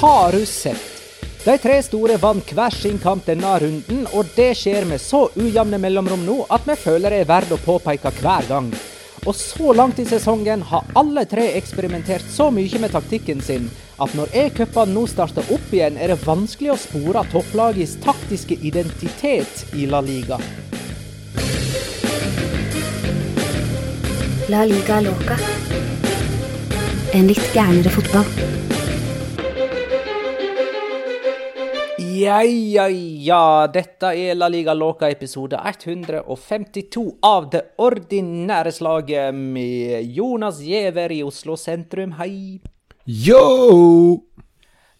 Har du sett? De tre store vant hver sin kamp denne runden, og det skjer med så ujevne mellomrom nå at vi føler det er verdt å påpeke hver gang. Og så langt i sesongen har alle tre eksperimentert så mye med taktikken sin at når e-cupene nå starter opp igjen, er det vanskelig å spore topplagets taktiske identitet i La Liga. La liga loca. En litt gærnere fotball. Ja, ja, ja. Dette er La Liga Loca episode 152 av det ordinære slaget med Jonas Giæver i Oslo sentrum, hei. Yo!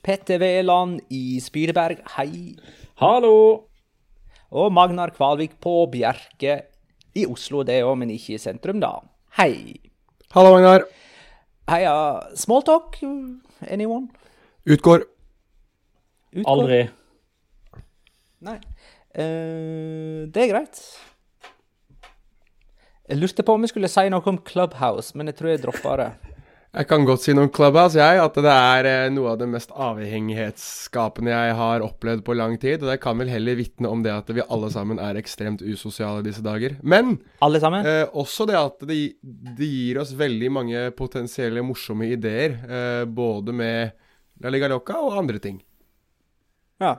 Petter Veland i Spydeberg, hei. Hallo! Og Magnar Kvalvik på Bjerke i Oslo, det òg, men ikke i sentrum, da. Hei. Hallo, Magnar. Heia. Smalltalk, anyone? Utgår. Utgår? Aldri. Nei. Uh, det er greit. Jeg lurte på om jeg skulle si noe om Clubhouse, men jeg tror jeg droppa det. Jeg kan godt si noe om Clubhouse, jeg. At det er eh, noe av det mest avhengighetsskapende jeg har opplevd på lang tid. Og det kan vel heller vitne om det at vi alle sammen er ekstremt usosiale disse dager. Men Alle sammen? eh, også det at det, det gir oss veldig mange potensielle morsomme ideer. Eh, både med La Liga Loca og andre ting. Ja.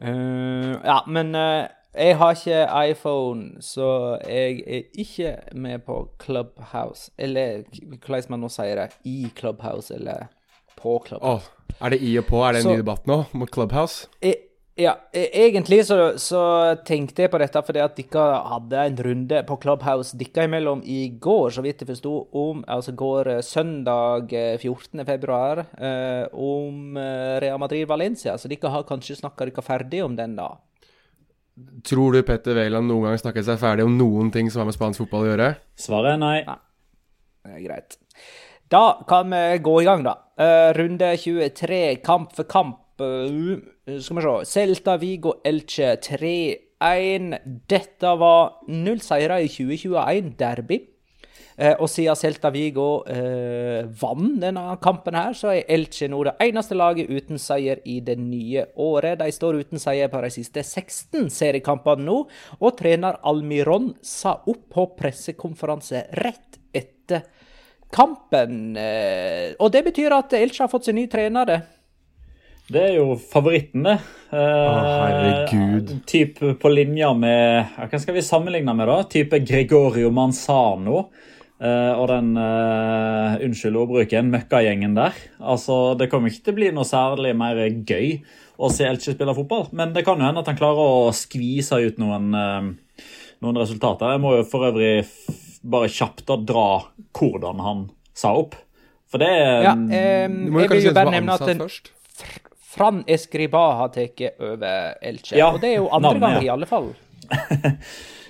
Eh, ja, men uh, jeg har ikke iPhone, så jeg er ikke med på Clubhouse. Eller hvordan man nå sier det. I Clubhouse, eller på Clubhouse. Oh, er det i og på? Er det en Så- ny debatt nå mot Clubhouse? E ja, e egentlig så, så tenkte jeg på dette fordi at dere hadde en runde på Clubhouse dere imellom i går, så vidt jeg forsto, om altså går eh, søndag eh, 14. februar, eh, om eh, Real Madrid-Valencia. Så dere har kanskje snakka dere ferdig om den, da? Tror du Petter Wæland noen gang snakket seg ferdig om noen ting som har med spansk fotball å gjøre? Svaret er nei. Det er greit. Da kan vi gå i gang, da. Eh, runde 23, kamp for kamp. Eh, skal vi se. Celta Vigo Elche 3-1. Dette var null seire i 2021-derby. Eh, og siden Celta Vigo eh, vant denne kampen, her, så er Elche nå det eneste laget uten seier i det nye året. De står uten seier på de siste 16 seriekampene nå, og trener Almiron sa opp på pressekonferanse rett etter kampen. Eh, og det betyr at Elche har fått sin ny trener. det. Det er jo favoritten, det. Eh, herregud. Typ på linja med Hva skal vi sammenligne med, da? Type Gregorio Manzano. eh, og den uh, unnskyld ordbruken, møkkagjengen der. Altså, Det kommer ikke til å bli noe særlig mer gøy å se Elche spille fotball. Men det kan jo hende at han klarer å skvise ut noen, eh, noen resultater. Jeg må jo for øvrig f- bare kjapt da dra hvordan han sa opp. For det er Ja, eh, Du må jo jeg vil kanskje jo si bare nevne at ansatt en først. Fran Escriba har tatt over Elche. Ja, og det er jo andre navnet, gang ja. i alle fall.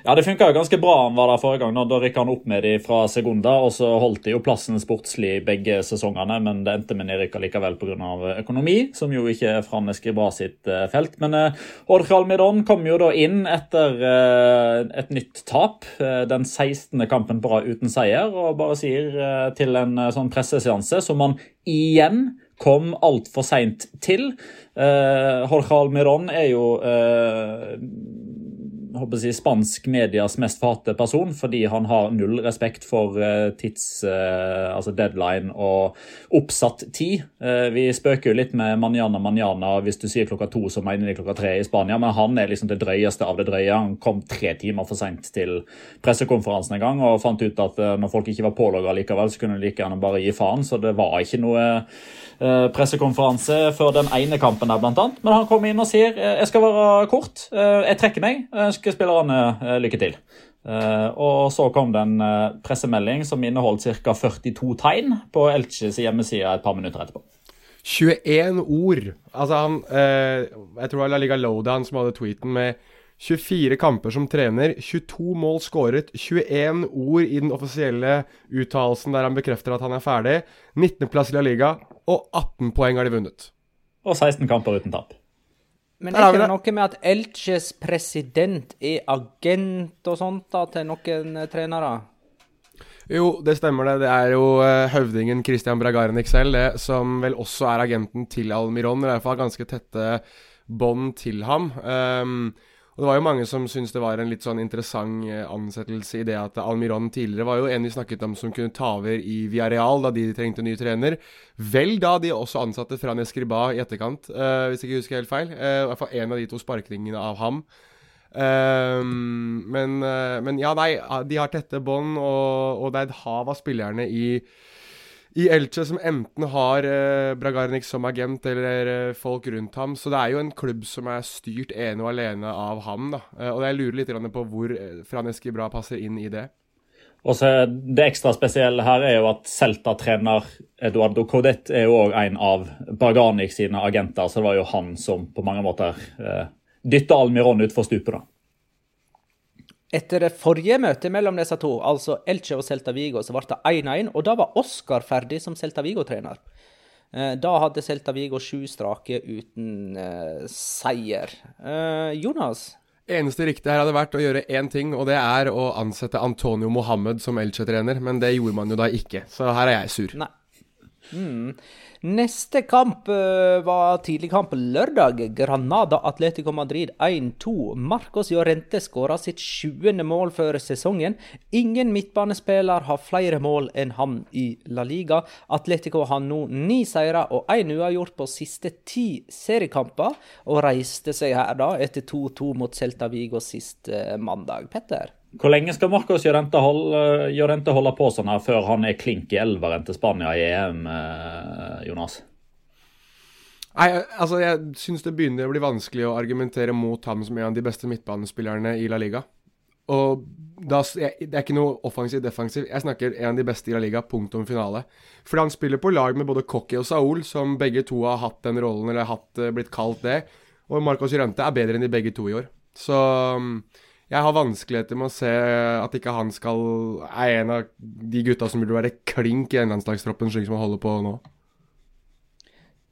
Ja, det funka ganske bra han var der forrige gang. Da, rykka han opp med de fra Segunda, og så holdt de jo plassen sportslig begge sesongene, men det endte med nedrykk likevel pga. økonomi, som jo ikke er Fran Escriba sitt eh, felt. Men eh, Odd Kralmidon kom jo da inn etter eh, et nytt tap. eh, den 16. kampen bra uten seier, og bare sier eh, til en eh, sånn presseseanse som han igjen kom altfor seint til. Eh, Jorge Almiron er jo eh, håper jeg, spansk medias mest fate person, fordi han har null respekt for eh, tids, eh, altså deadline og oppsatt tid. Eh, vi spøker jo litt med manjana manjana hvis du sier klokka to, så mener de klokka tre i Spania, men han er liksom det drøyeste av det drøye. Han kom tre timer for seint til pressekonferansen en gang og fant ut at når folk ikke var pålogga likevel, så kunne de like gjerne bare gi faen, så det var ikke noe pressekonferanse før den ene kampen der, blant annet. Men han kom inn og sier jeg skal være kort, jeg trekker meg, jeg ønsker spillerne eh, lykke til. Eh, og så kom det en eh, pressemelding som inneholdt ca. 42 tegn på Elches hjemmeside et par minutter etterpå. 21 ord. Altså han eh, Jeg tror det var Liga Lowdown som hadde tweeten med 24 kamper som trener, 22 mål skåret, 21 ord i den offisielle uttalelsen der han bekrefter at han er ferdig, 19.-plass i La Liga, og 18 poeng har de vunnet. Og 16 kamper uten tap. Men er ikke det noe med at Elches president er agent og sånt da, til noen eh, trenere? Jo, det stemmer det. Det er jo eh, høvdingen Christian Bragarnik selv, det, som vel også er agenten til Almiron. I hvert fall ganske tette bånd til ham. Ehm, og Det var jo mange som syntes det var en litt sånn interessant eh, ansettelse i det at Almiron tidligere var jo en vi snakket om som kunne ta over i Villarreal da de trengte ny trener. Vel da de også ansatte Fran Escriba i etterkant, uh, hvis jeg ikke husker helt feil. Uh, I hvert fall en av de to sparkningene av ham. Ehm, men, men ja, nei, de har tette bånd, og, og det et hav av spillerne i, i Elche som enten har eh, Bragarnik som agent eller eh, folk rundt ham. Så det er jo en klubb som er styrt ene og alene av ham. da. Eh, og jeg lurer litt på hvor uh, Fran Escribra passer inn i det. Og så Det ekstra spesielle her er jo at Celta-trener Eduardo Codet er jo òg en av Barganic sine agenter, så det var jo han som på mange måter eh, dytta Almiron utfor stupet. da. Etter det forrige møtet mellom disse to, altså Elche og Celta Vigo, så ble det 1-1, og da var Oskar ferdig som Celta Vigo-trener. Eh, Da hadde Celta Vigo sju strake uten uh, seier. Uh, Jonas? Eneste riktige her hadde vært å gjøre én ting, og det er å ansette Antonio Mohammed som Elche-trener, men det gjorde man jo da ikke. Så her er jeg sur. Nei. Mm. Neste kamp var var tidligkamp lørdag. Granada Atletico Madrid 1-2. Marcos Llorente skåra sitt sjuende mål før sesongen. Ingen midtbanespiller har flere mål enn han i La Liga. Atletico har nå ni seire og én uavgjort på siste ti seriekamper, og reiste seg her da etter 2-2 mot Celta Vigo sist eh, mandag. Petter? Hvor lenge skal Marcos Llorente holde, Llorente holde på sånn her før han er klink i elveren til Spania i EM, eh, Jonas? Nei, altså Jeg syns det begynner å bli vanskelig å argumentere mot ham som en av de beste midtbanespillerne i La Liga. Og da, Det er ikke noe offensiv-defensiv. Jeg snakker en av de beste i La Liga, punktum finale. Fordi han spiller på lag med både Cocky og Saul, som begge to har hatt den rollen, eller hatt, eh, blitt kalt det. Og Marcos Llorente er bedre enn de begge to i år. Så mm, jeg har vanskeligheter med å se at ikke han skal er en av de gutta som burde være klink i landslagstroppen, slik som han holder på nå.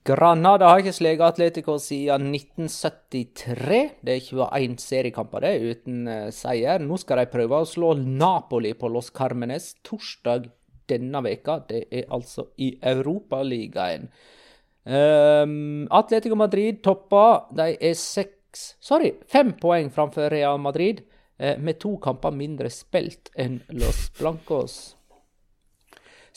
Granada har ikke sleget Atletico siden 1973. Det er 21 seriekamper det, uten eh, seier. Nå skal de prøve å slå Napoli på Los Carmenes torsdag denne veka. Det er altså i Europaligaen. Um, Atletico Madrid topper. De er seks Sorry, fem poeng framfor Real Madrid, eh, med to kamper mindre spilt enn Los Blancos.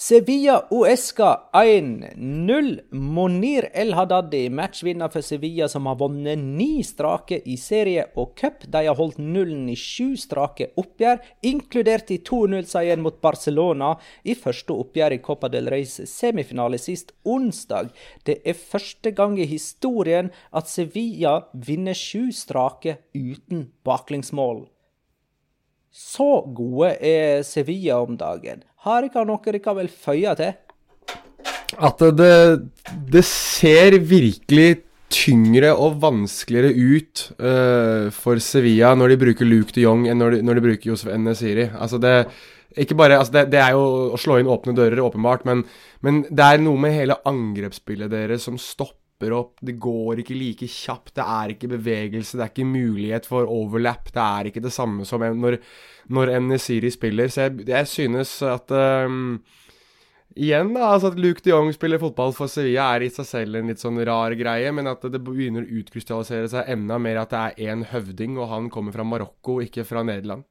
Sevilla Uesca 1-0. Monir El Hadadi, matchvinner for Sevilla, som har vunnet ni strake i serie og cup. De har holdt nullen i sju strake oppgjør, inkludert i 2-0-seieren mot Barcelona i første oppgjør i Copa del Reys semifinale sist onsdag. Det er første gang i historien at Sevilla vinner sju strake uten baklengsmål. Så gode er Sevilla om dagen. Har dere noe dere vel føye til? At det, det ser virkelig tyngre og vanskeligere ut uh, for Sevilla når de bruker Luke de Jong enn når de, når de bruker Josef Nesiri. Altså det, bare, altså det, det, er jo å slå inn åpne dører, åpenbart, men, men det er noe med hele angrepsspillet deres som stopper opp. Det går ikke like kjapt, det er ikke bevegelse, det er ikke mulighet for overlap. Det er ikke det samme som når, når Nesiri spiller. Så jeg, jeg synes at um, Igjen, da, altså at Luke de Jong spiller fotball for Sevilla er i seg selv en litt sånn rar greie, men at det begynner å utkrystallisere seg enda mer at det er én høvding, og han kommer fra Marokko, ikke fra Nederland.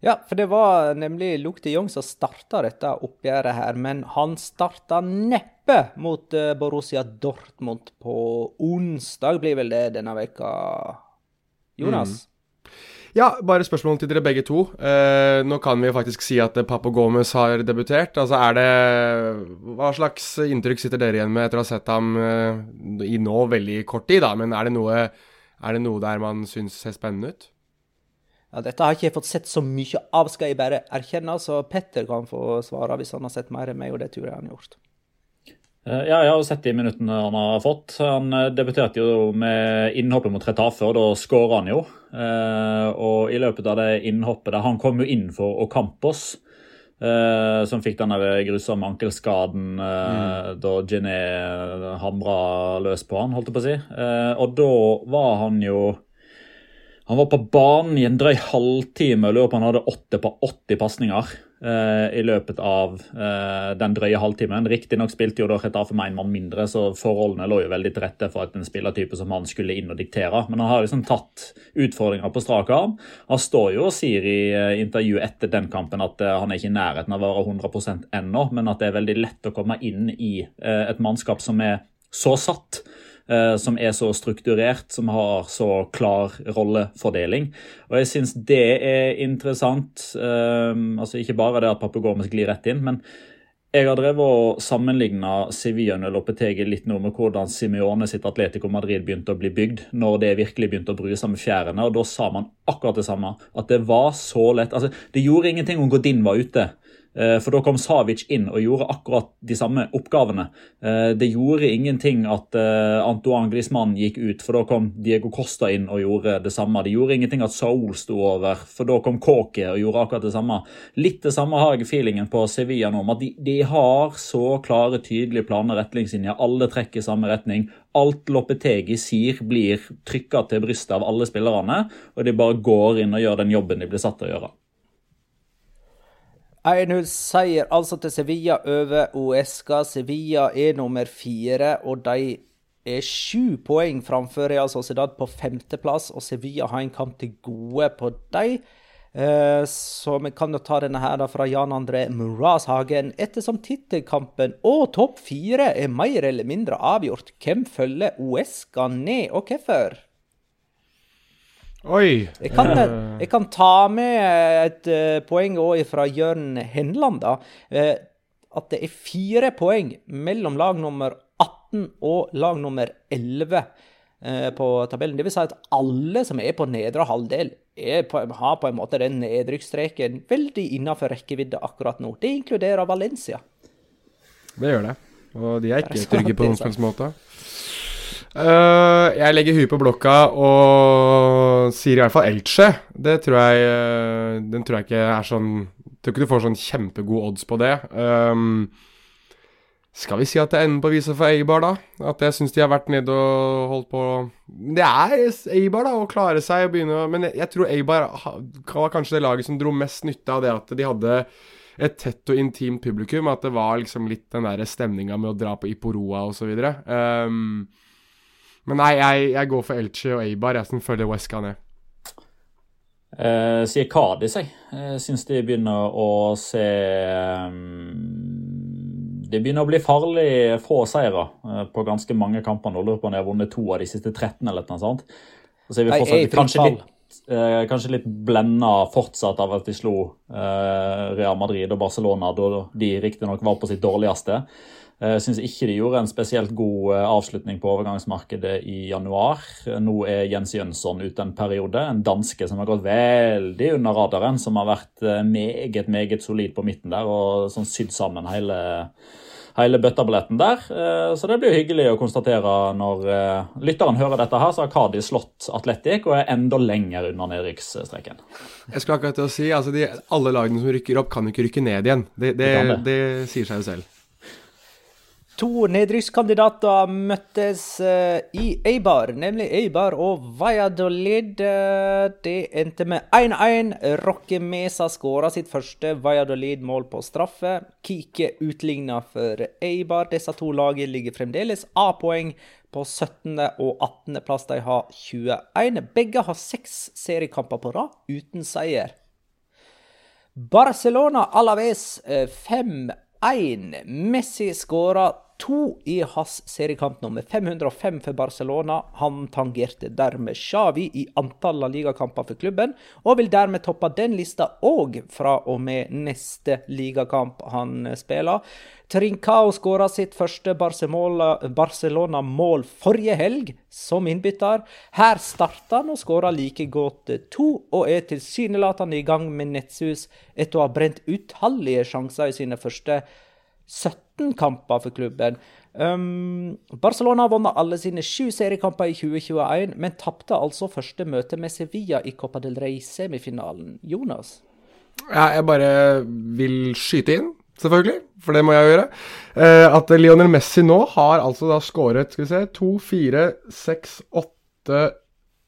Ja, for det var nemlig Luke de Jong som starta dette oppgjøret her, men han starta neppe mot uh, Borussia Dortmund på onsdag, blir vel det denne veka. Jonas? Mm. Ja, bare spørsmål til dere begge to. Uh, nå kan vi faktisk si at Papo Gomez har debutert. Altså er det Hva slags inntrykk sitter dere igjen med etter å ha sett ham uh, i nå veldig kort tid, da? Men er det noe, er det noe der man syns ser spennende ut? Ja, Dette har ikke jeg fått sett så mye av, skal jeg bare erkjenne, så Petter kan få svare hvis han har sett mer enn meg, og det tror jeg han har gjort. Eh, ja, jeg har sett de minuttene han har fått. Han eh, debuterte jo med innhoppet mot Retafe, og da skåra han jo. Eh, og i løpet av det innhoppet der Han kom jo inn for Ocampos, som fikk den grusomme ankelskaden mm. da Ginny hamra løs på han, holdt jeg på å si. Og da var han jo han var på banen i en drøy halvtime og lurer på han hadde åtte på 80 pasninger i løpet av uh, den drøye halvtimen. Riktignok spilte jo da Retafe med en mann mindre, så forholdene lå jo veldig til rette for at en spillertype som han skulle inn og diktere. Men han har liksom tatt utfordringer på strak arm. Han står jo og sier i uh, intervjuet etter den kampen at han er ikke i nærheten av å være 100 ennå, men at det er veldig lett å komme inn i et mannskap som er så satt Eh, som er så strukturert, som har så klar rollefordeling. Og jeg syns det er interessant. Um, altså Ikke bare det at Papagomes glir rett inn, men jeg har drevet og sammenligna Sevilla og Lopetegi litt nå med hvordan Simione sitt Atletico Madrid begynte å bli bygd, når det virkelig begynte å bryte med fjærene. og Da sa man akkurat det samme. At det var så lett. altså Det gjorde ingenting om Godin var ute. Eh, for da kom Savic inn og gjorde akkurat de samme oppgavene. Eh, det gjorde ingenting at eh, Antoine Griezmann gikk ut, for da kom Diego Costa inn og gjorde det samme. Det gjorde ingenting at Saul sto over, for da kom Kåke og gjorde akkurat det samme. Litt det samme har jeg feelingen på Sevilla nå, om at de, de har så klare, tydelige planer retningslinjer. Alle trekker i samme retning. Alt Loppetegi sier, blir trykka til brystet av alle spillerne, og de bare går inn og gjør den jobben de blir satt til å gjøre. 1-0-seier altså til Sevilla over Uesca. Sevilla er nummer fire, og de er sju poeng framfor Real Sociedad på femteplass. Og Sevilla har en kamp til gode på dem. Eh, så vi kan jo ta denne her fra Jan André Murashagen. Ettersom tittelkampen og topp fire er mer eller mindre avgjort, hvem følger Uesca ned, og hvorfor? Oi! Jeg kan, eh. jeg kan, ta med et uh, poeng òg fra Jørn Henland. da. Uh, at det er fire poeng mellom lag nummer 18 og lag nummer 11 uh, på tabellen. Det vil si at alle som er på nedre halvdel, på, har på en måte den nedrykksstreken veldig innenfor rekkevidde akkurat nå. Det inkluderer Valencia. Det gjør det. Og de er ikke trygge på noen slags måte. Uh, jeg legger huet på blokka og sier i hvert fall Elche. Det tror jeg uh, Den tror jeg ikke er sånn tror ikke du får sånn kjempegode odds på det. Um, skal vi si at det ender på viset for Eibar, da? At jeg syns de har vært nede og holdt på Det er Eibar, da, å klare seg og begynne Men jeg, jeg tror Eibar var kanskje det laget som dro mest nytte av det at de hadde et tett og intimt publikum. At det var liksom litt den der stemninga med å dra på Iporoa osv. Um, men nei, jeg, jeg går for Elche og Eibar, jeg som følger Wesca ned. Eh, sier Kadis, jeg. Jeg syns de begynner å se um, det begynner å bli farlig få seire eh, på ganske mange kamper. Nå lurer på om de har vunnet to av de siste 13, eller noe sånt. Og så er vi Nei, fortsatt jeg er kanskje litt, eh, kanskje litt blenda fortsatt av at de slo eh, Real Madrid og Barcelona da de riktignok var på sitt dårligste. Eh, Jeg syns ikke de gjorde en spesielt god eh, avslutning på overgangsmarkedet i januar. Nå er Jens Jønsson ute en periode, en danske som har gått veldig under radaren. Som har vært eh, meget, meget solid på midten der og sånn sydd sammen hele, hele bøtteballetten der. Så det blir hyggelig å konstatere når lytteren hører dette her, så har Kadi slått Atletic og er enda lenger unna nedrykksstreken. Jeg skulle akkurat til å si, altså de, Alle lagene som rykker opp, kan ikke rykke ned igjen. Det, det, Det det. det sier seg jo selv. To nedrykkskandidater møttes eh, i Eibar, nemlig Eibar og Valladolid. Eh, det endte med 1-1. Roque Mesa skåra sitt første Valladolid-mål på straffe. Kike utligna for Eibar. Disse to lagene ligger fremdeles A-poeng på 17. og 18. plass. De har 21. Begge har seks seriekamper på rad uten seier. Barcelona Alaves eh, 5-1. Messi skåra to i hans seriekamp nummer 505 for Barcelona. Han tangerte dermed Xavi i antall av Liga-kamper for klubben, og vil dermed toppe den lista òg fra og med neste ligakamp han spiller. Trincao skåra sitt første Barcelona-mål forrige helg, som innbytter. Her starta han og skåra like godt to, og er tilsynelatende i gang med Nettshus etter å ha brent utallige sjanser i sine første 17 kamper for klubben. Um, Barcelona har vunnet alle sine sju seriekamper i 2021, men tapte altså første møte med Sevilla i Copa del Rey-semifinalen. Jonas? Ja, jeg bare vil skyte inn, selvfølgelig, for det må jeg gjøre. Eh, at Lionel Messi nå har altså da skåret skal vi se, to, fire, seks, åtte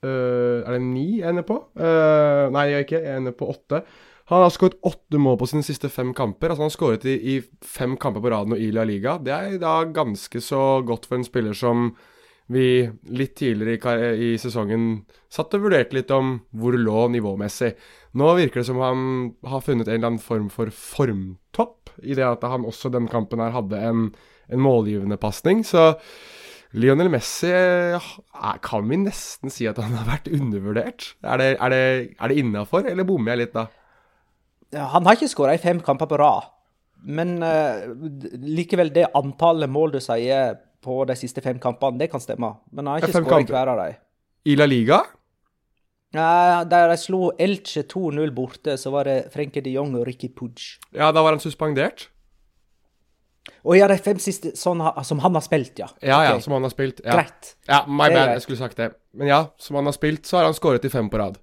eh, Er det ni jeg er inne på? Eh, nei, jeg er ikke. Jeg er inne på åtte. Han har skåret åtte mål på sine siste fem kamper. Altså Han har skåret i, i fem kamper på raden og i La Liga. Det er da ganske så godt for en spiller som vi litt tidligere i, i sesongen satt og vurderte litt om hvor lå nivåmessig. Nå virker det som han har funnet en eller annen form for formtopp, i det at han også den kampen her hadde en, en målgivende pasning. Så Lionel Messi kan vi nesten si at han har vært undervurdert. Er det, er det, det innafor, eller bommer jeg litt da? Han har ikke skåra i fem kamper på rad, men uh, likevel det antallet mål du sier på de siste fem kampene, det kan stemme. Men han har ikke skåra i hver av dem. I La Liga? Nei, der de slo Elche 2-0 borte, så var det Frenke de Jong og Ricky Pudge. Ja, da var han suspendert. Å ja, de fem siste sånn, som han har spilt, ja. Ja, ja, som han har spilt. Ja. Greit. Ja, my bad, jeg skulle sagt det. Men ja, som han har spilt, så har han skåret i fem på rad.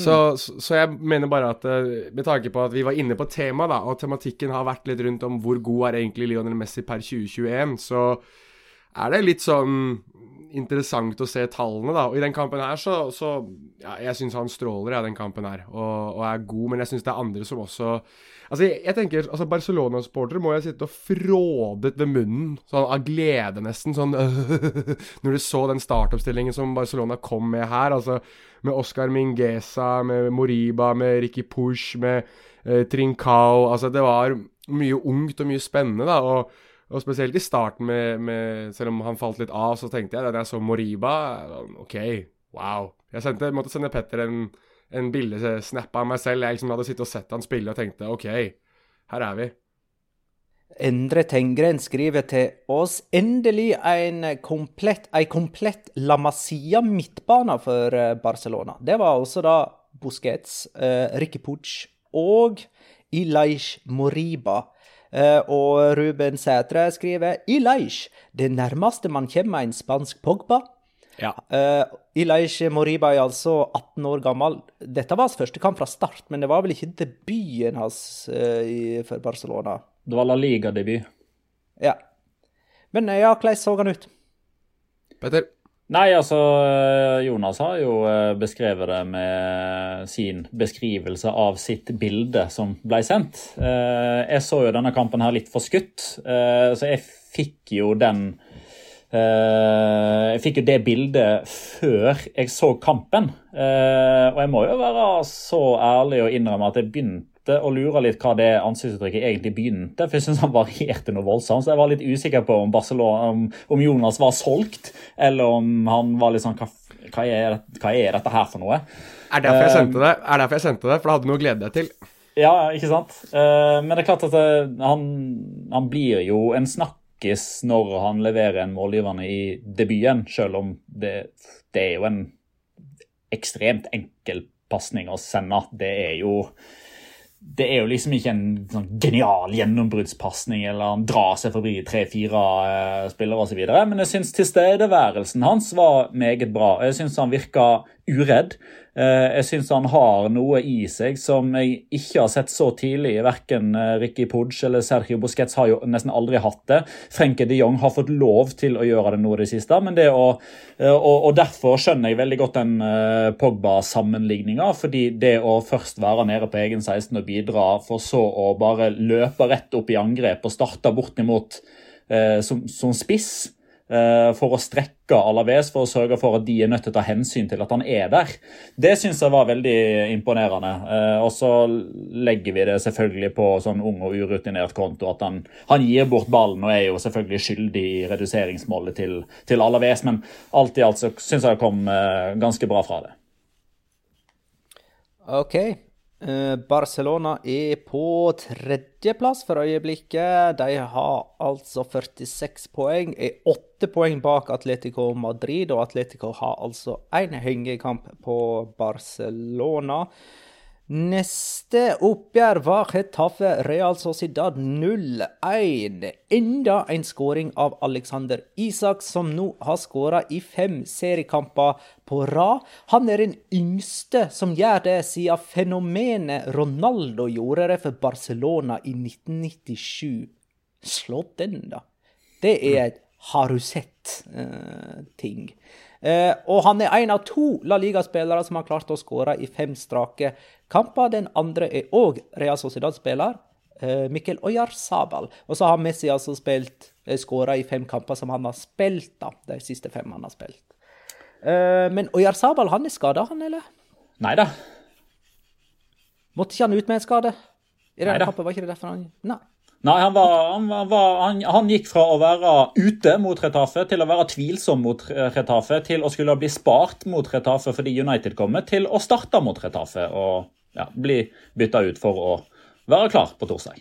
Så, så, så jeg mener bare at eh, med tanke på at vi var inne på temaet, da, og tematikken har vært litt rundt om hvor god er egentlig Lionel Messi per 2021, så er det litt sånn interessant å se tallene, da. Og i den kampen her så, så Ja, jeg syns han stråler, ja, den kampen her, og, og er god, men jeg syns det er andre som også Altså, jeg, jeg tenker, altså Barcelona-sportere må jo sitte og frådet ved munnen, sånn av glede nesten, sånn Når du så den startoppstillingen som Barcelona kom med her, altså med Oscar Mingueza, med Moriba, med Ricky Push, med eh, Trincao Altså, det var mye ungt og mye spennende, da. og og spesielt i starten, med, med, selv om han falt litt av, så tenkte jeg da jeg så Moriba sånn, OK, wow. Jeg sendte, måtte sende Petter en, en bildesnap av meg selv. Jeg liksom hadde sittet og sett han spille og tenkte OK, her er vi. Endre Tengren skriver til oss endelig en komplett, en komplett La Masia midtbane for eh, Barcelona. Det var også da Busquets, eh, Ricky Puig og Ilaish Moriba. Eh, og Ruben Sætre skriver Ilaish, det nærmeste man kommer en spansk Pogba. Ja. Uh, Ilaish Moriba er altså 18 år gammel. Dette var hans første kamp fra start, men det var vel ikke debuten hans uh, i, for Barcelona. Det var La Liga-debut. Ja. Men eh, ja, hvordan så han ut? Petter? Nei, altså Jonas har jo eh, beskrevet det med sin beskrivelse av sitt bilde som ble sendt. Eh, Jeg så jo denne kampen her litt forskutt, eh, så jeg fikk jo den eh, Jeg fikk jo det bildet før jeg så kampen. Eh, Og jeg må jo være så ærlig og innrømme at jeg begynte sitter og lurer litt hva det ansiktsuttrykket egentlig begynte. For jeg syns han varierte noe voldsomt. Så jeg var litt usikker på om, om, om Jonas var solgt, eller om han var litt sånn hva, hva, er, hva er dette her for noe? Er derfor jeg sendte det, er derfor jeg sendte det, for da hadde du noe å glede deg til. Ja, ikke sant? Uh, men det er klart at han, han blir jo en snakkis når han leverer en målgivende i debuten, selv om det, det er jo en ekstremt enkel pasning å sende. Det er jo det er jo liksom ikke en sånn genial gjennombruddspasning eller han drar seg forbi tre-fire uh, spillere osv. Men jeg syns tilstedeværelsen hans var meget bra. Jeg syns han virka uredd. Uh, jeg syns han har noe i seg som jeg ikke har sett så tidlig. Verken uh, Ricky Pudge eller Sergio Busquets har jo nesten aldri hatt det. Frenke de Jong har fått lov til å gjøre det nå i det siste. men det å, og, og, Derfor skjønner jeg veldig godt den Pogba-sammenligninga. fordi det å først være nede på egen 16 og bidra, for så å bare løpe rett opp i angrep og starte bortimot eh, som, som, spiss eh, for å strekke Alaves, for å sørge for at de er nødt til å ta hensyn til at han er der. Det syns jeg var veldig imponerende. Eh, og så legger vi det selvfølgelig på sånn ung og urutinert konto at han, han gir bort ballen og er jo selvfølgelig skyldig i reduseringsmålet til, til Alaves, men alt i alt så syns jeg det kom eh, ganske bra fra det. OK. Eh, Barcelona er på tredjeplass for øyeblikket. De har altså 46 poeng, er åtte poeng bak Atletico Madrid, og Atletico har altså én hengekamp på Barcelona. Neste oppgjør var Getafe Real Sociedad 0-1. Enda en skåring av Alexander Isak, som nå har skåra i fem seriekamper på rad. Han er den yngste som gjør det siden fenomenet Ronaldo gjorde det for Barcelona i 1997. Slå den, da. Det er et har du sett-ting. Uh, Eh, og han er en av to La Liga-spillere som har klart å skåre i fem strake kamper. Den andre er òg Real Sociedad-spiller, Mikkel Mikkel Oyarzabal. Og så har Messi altså spilt eh, skåra i fem kamper som han har spilt, da. De siste fem han har spilt. Men men Oyarzabal, han er skada, han, eller? Nei da. Måtte ikke han ut med en skade? I den kampen var ikke det derfor han Nei. Nei, han, var, han, var, han, han, gikk fra å være ute mot Retafe til å være tvilsom mot Retafe til å skulle bli spart mot Retafe fordi United kommer, til å starte mot Retafe og ja, bli bytta ut for å være klar på torsdag.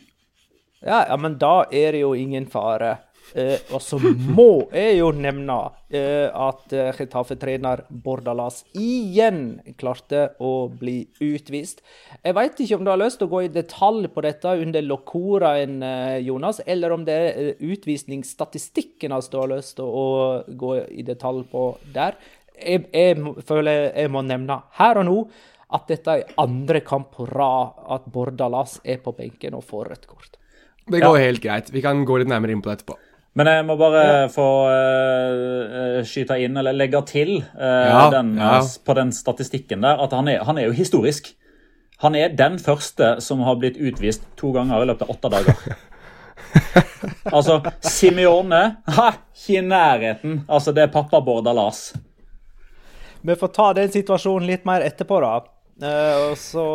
Ja, ja, men da er det jo ingen fare Eh, og så må jeg jo nevne eh, at eh, Retafe-trener Bordalas igjen klarte å bli utvist. Jeg veit ikke om du har lyst til å gå i detalj på dette under Locoraen, eh, Jonas, eller om det er eh, utvisningsstatistikken altså, du har lyst til å gå i detalj på der. Jeg, jeg føler jeg må nevne her og nå at dette er andre kamp på rad at Bordalas er på benken og får rødt kort. Det går ja. helt greit. Vi kan gå litt nærmere inn på det etterpå. Men jeg må bare ja. få uh, skyte inn, eller legge til, uh, ja, den, ja. på den statistikken der, at han er, han er, jo historisk. Han er den første som har blitt utvist to ganger i løpet av åtte dager. altså, Simione ha, Ikke i nærheten. Altså, det er pappa Bordalas. Vi får ta den situasjonen litt mer etterpå, da. Uh, og så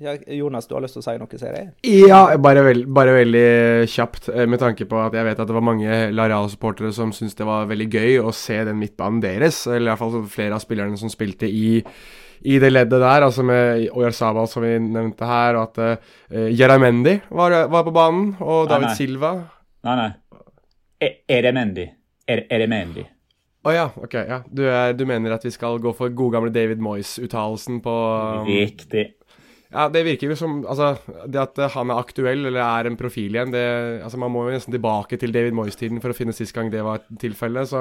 ja, Jonas, du har lyst til å si noe, ser jeg? Ja, bare, veld, bare, veldig kjapt. Eh, med tanke på at jeg vet at det var mange Lareal-supportere som syntes det var veldig gøy å se den midtbanen deres. Eller i hvert fall flere av spillerne som spilte i, i det leddet der, altså med Oyarzabal som vi nevnte her, og at uh, eh, var, var, på banen, og David nei, nei. Silva. Nei, nei. Er, Eremendi. Er, er det Mendy? Å oh, ja, ok. ja. Du, er, du, mener at vi skal gå for gode gamle David Moyes-uttalelsen på um, Riktig. Ja, Det virker jo som altså, Det at han er aktuell eller er en profil igjen det, altså Man må jo nesten tilbake til David Moyes-tiden for å finne sist gang det var tilfellet.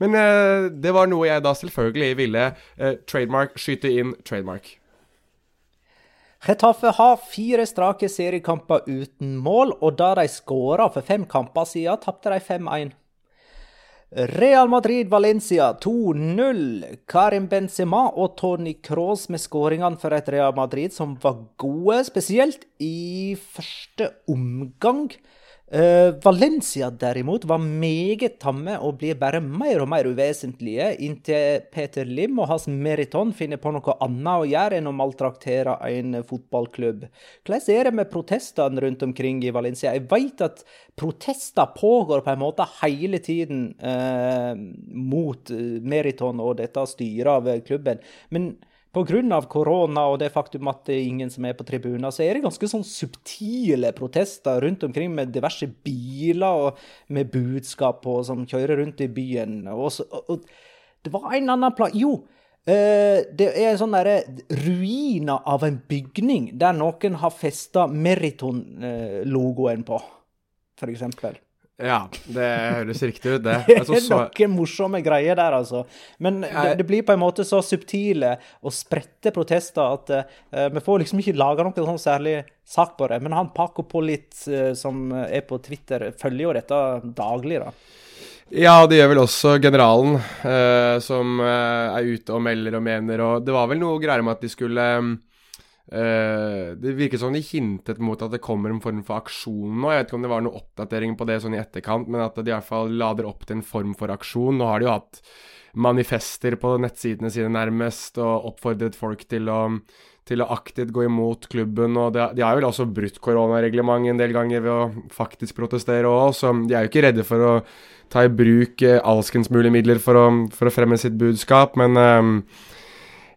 Men eh, det var noe jeg da selvfølgelig ville eh, trademark, skyte inn trademark. Retafe har fire strake seriekamper uten mål, og da de skåra for fem kamper siden, tapte de 5-1. Real Madrid-Valencia 2-0. Karim Benzema og Tony Cross med skåringene for et Real Madrid som var gode, spesielt i første omgang. Eh, Valencia derimot var meget tamme og blir bare mer og mer uvesentlige, inntil Peter Lim og hans Meriton finner på noe annet å gjøre enn å maltraktere en fotballklubb. Hvordan er det med protestene rundt omkring i Valencia? Jeg vet at protester pågår på en måte hele tiden eh, mot Meriton og dette styret av klubben. men Pga. korona og det faktum at det er ingen som er på tribuner, så er det ganske sånn subtile protester rundt omkring med diverse biler og med budskap på, som kjører rundt i byen. Og, så, og, og det var en annen plan Jo, Uh, det er en sånn derre ruiner av en bygning der noen har festa Meriton-logoen på, for eksempel. Ja, det høres riktig ut, det. Det er så... noen morsomme greier der, altså. Men det, det, blir på en måte så subtile og spredte protester at uh, vi får liksom ikke laga noen sånn særlig sak på det. Men han Paco Pollitt, uh, som er på Twitter, følger jo dette daglig, da. Ja, det gjør vel også generalen, uh, som er ute og melder og mener. Og det var vel noe greier med at de skulle um, det virker som de hintet mot at det kommer en form for aksjon nå. Jeg vet ikke om det var noen oppdatering på det sånn i etterkant, men at de i hvert fall lader opp til en form for aksjon. Nå har de jo hatt manifester på nettsidene sine nærmest og oppfordret folk til å, til å aktivt gå imot klubben. og De, har vel også brutt koronareglementet en del ganger ved å faktisk protestere òg, de er jo ikke redde for å ta i bruk uh, alskens mulige midler for å, for å fremme sitt budskap. men uh,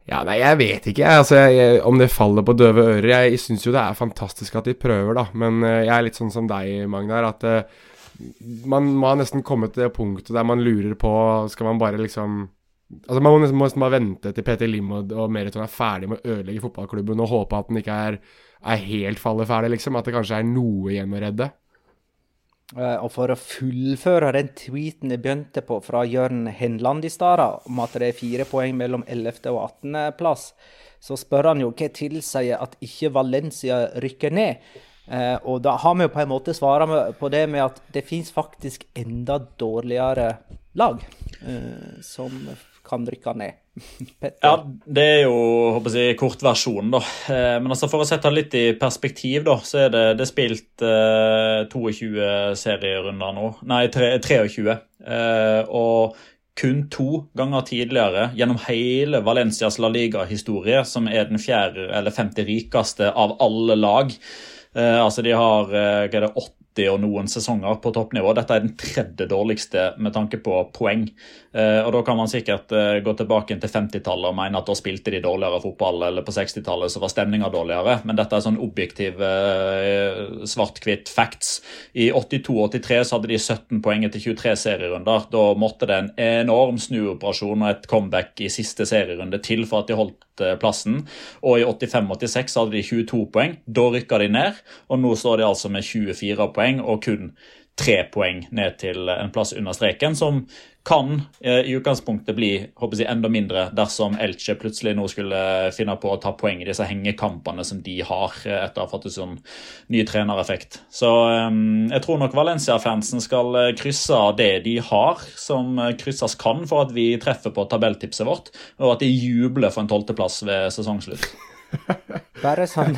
ja, nei, jeg vet ikke altså, jeg, om det faller på døve ører. Jeg, jeg syns jo det er fantastisk at de prøver, da. Men uh, jeg er litt sånn som deg, Magnar, at uh, man må nesten komme til det punktet der man lurer på Skal man bare liksom Altså Man må nesten, må nesten bare vente til Peter Lim og, Meriton er ferdig med å ødelegge fotballklubben og håpe at den ikke er, er helt falleferdig, liksom. At det kanskje er noe igjen å redde. Uh, og for å fullføre den tweeten jeg begynte på fra Jørn Henland i stad, om at det er fire poeng mellom 11. og 18. plass, så spør han jo hva tilsier at ikke Valencia rykker ned. Uh, og da har vi jo på en måte svara på det med at det fins faktisk enda dårligere lag uh, som kan rykke ned. ja, det er jo håper jeg, kortversjonen, da. Eh, men altså for å sette det litt i perspektiv, da, så er det, det er spilt eh, 22 serierunder nå. Nei, 23. Eh, og kun to ganger tidligere gjennom hele Valencias La Liga-historie, som er den fjerde eller femte rikeste av alle lag. Eh, altså De har eh, hva er det, åtte 80 og noen sesonger på toppnivå. Dette er den tredje dårligste med tanke på poeng. Eh, og Da kan man sikkert eh, gå tilbake til 50-tallet og mene at da spilte de dårligere fotball, eller på 60-tallet så var stemninga dårligere, men dette er sånn objektiv eh, svart-hvitt facts. I 82-83 så hadde de 17 poeng etter 23 serierunder. Da måtte det en enorm snuoperasjon og et comeback i siste serierunde til for at de holdt plassen. Og i 85-86 hadde de 22 poeng. Da rykka de ned, og nå står de altså med 24 poeng og kun tre poeng ned til en plass under streken, som kan eh, i utgangspunktet bli håper jeg, enda mindre dersom Elche plutselig nå skulle finne på å ta poeng i disse hengekampene som de har eh, etter å ha fått en sånn ny trenereffekt. Så um, jeg tror nok Valencia-fansen skal krysse det de har, som krysses kan for at vi treffer på tabelltipset vårt, og at de jubler for en tolvteplass ved sesongslutt. Bare sånn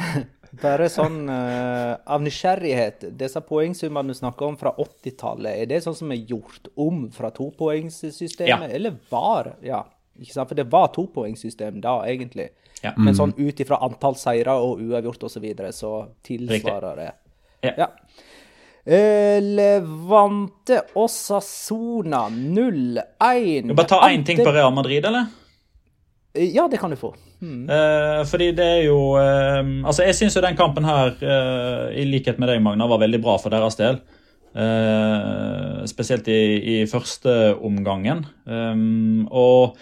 bare sånn uh, av nysgjerrighet, disse poengsummene du snakker om fra 80-tallet, er det sånn som er gjort om fra topoengssystemet, ja. eller var Ja, ikke sant? For det var topoengssystem da, egentlig. Ja. Men sånn ut ifra antall seire og uavgjort osv., så, videre, så tilsvarer det. Ja. ja. Uh, Levante Osasona 0-1. Bare ta én ting på Real Madrid, eller? Ja, det kan du få. Mm. Uh, fordi det er jo uh, Altså, jeg syns jo den kampen her, uh, i likhet med deg, Magna, var veldig bra for deres del. spesielt i, i, første omgangen. Um, og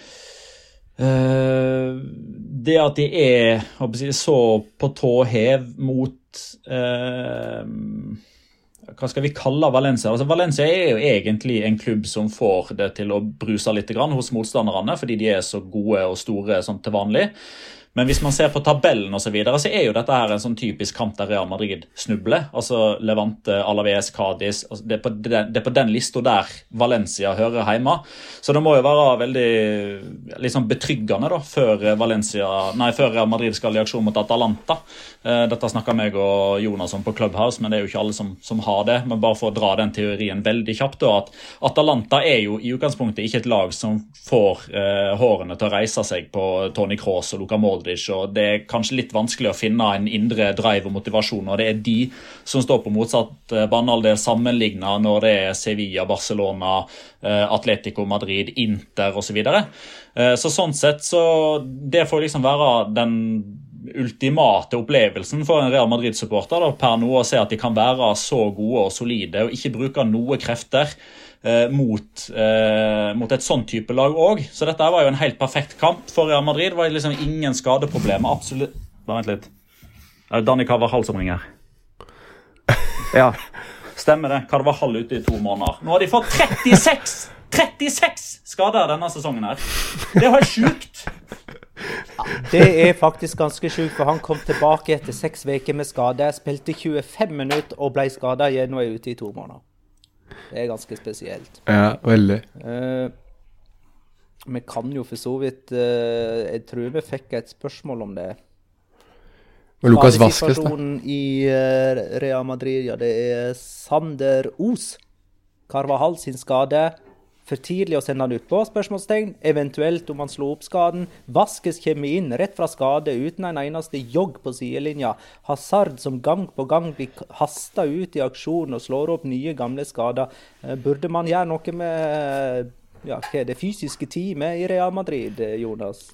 det at de er jeg, så på tå hev mot hva skal vi kalle Valencia? Altså, Valencia er jo egentlig en klubb som får det til å bruse litt hos motstanderne, fordi de er så gode og store sånn til vanlig. Men hvis man ser på tabellen og så, videre, så er jo dette her en sånn typisk kamp der Real Madrid snubler. Altså Levante, Alaves, Cádiz altså det, er på den, det den lista der Valencia hører hjemme. Så det må jo være veldig liksom betryggende da, før, Valencia, nei, før Real Madrid skal i aksjon mot Atalanta. Eh, dette snakka meg og Jonas om på Clubhouse, men det er jo ikke alle som, som har det. Men bare for å dra den teorien veldig kjapt, da, at Atalanta er jo i utgangspunktet ikke et lag som får eh, hårene til å reise seg på Tony Cross og Luca Modric. og Det er kanskje litt vanskelig å finne en indre drive og motivasjon. og Det er de som står på motsatt eh, banehalvdel sammenligna når det er Sevilla, Barcelona, eh, Atletico Madrid, Inter osv. Så, videre. Eh, så sånn sett så Det får liksom være den ultimate opplevelsen for en Real Madrid-supporter per nå å se at de kan være så gode og solide og ikke bruke noe krefter mot, eh, mot, et sånn type lag òg. Så dette var jo en helt perfekt kamp for Real Madrid. Det var liksom ingen skadeproblemer. Absolutt Bare vent litt. Det er Danny Carvahall som ringer. Ja, stemmer det. Carvahall ute i to måneder. Nå har de fått 36 36 skader denne sesongen her. Det er helt sjukt. Ja, det er faktisk ganske sjukt, for han kom tilbake etter seks uker med skade. Spilte 25 minutter og ble skada igjen og er ute i to måneder. Det er ganske spesielt. Ja, veldig. Uh, vi kan jo for så vidt uh, Jeg tror vi fikk et spørsmål om det. Og Lukas Vaskes, da? I uh, Real Madrid, ja, det er Sander Os. Carvahal sin skade for tidlig å sende han utpå? spørsmålstegn. Eventuelt om han slo opp skaden. Vaskes kommer inn rett fra skade uten en eneste jogg på sidelinja. Hazard som gang på gang blir hasta ut i aksjon og slår opp nye, gamle skader. Eh, burde man gjøre noe med ja, hva er det fysiske teamet i Real Madrid, eh, Jonas?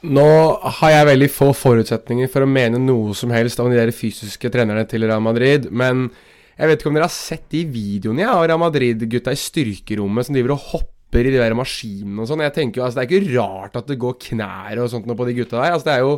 Nå har jeg veldig få forutsetninger for å mene noe som helst om de der fysiske trenerne til Real Madrid, men jeg vet ikke om dere har sett de videoene jeg har av Madrid-gutta i styrkerommet som driver og hopper i de der maskinene og sånn. Jeg tenker jo, altså Det er ikke rart at det går knær og sånt noe på de gutta der. Altså det er jo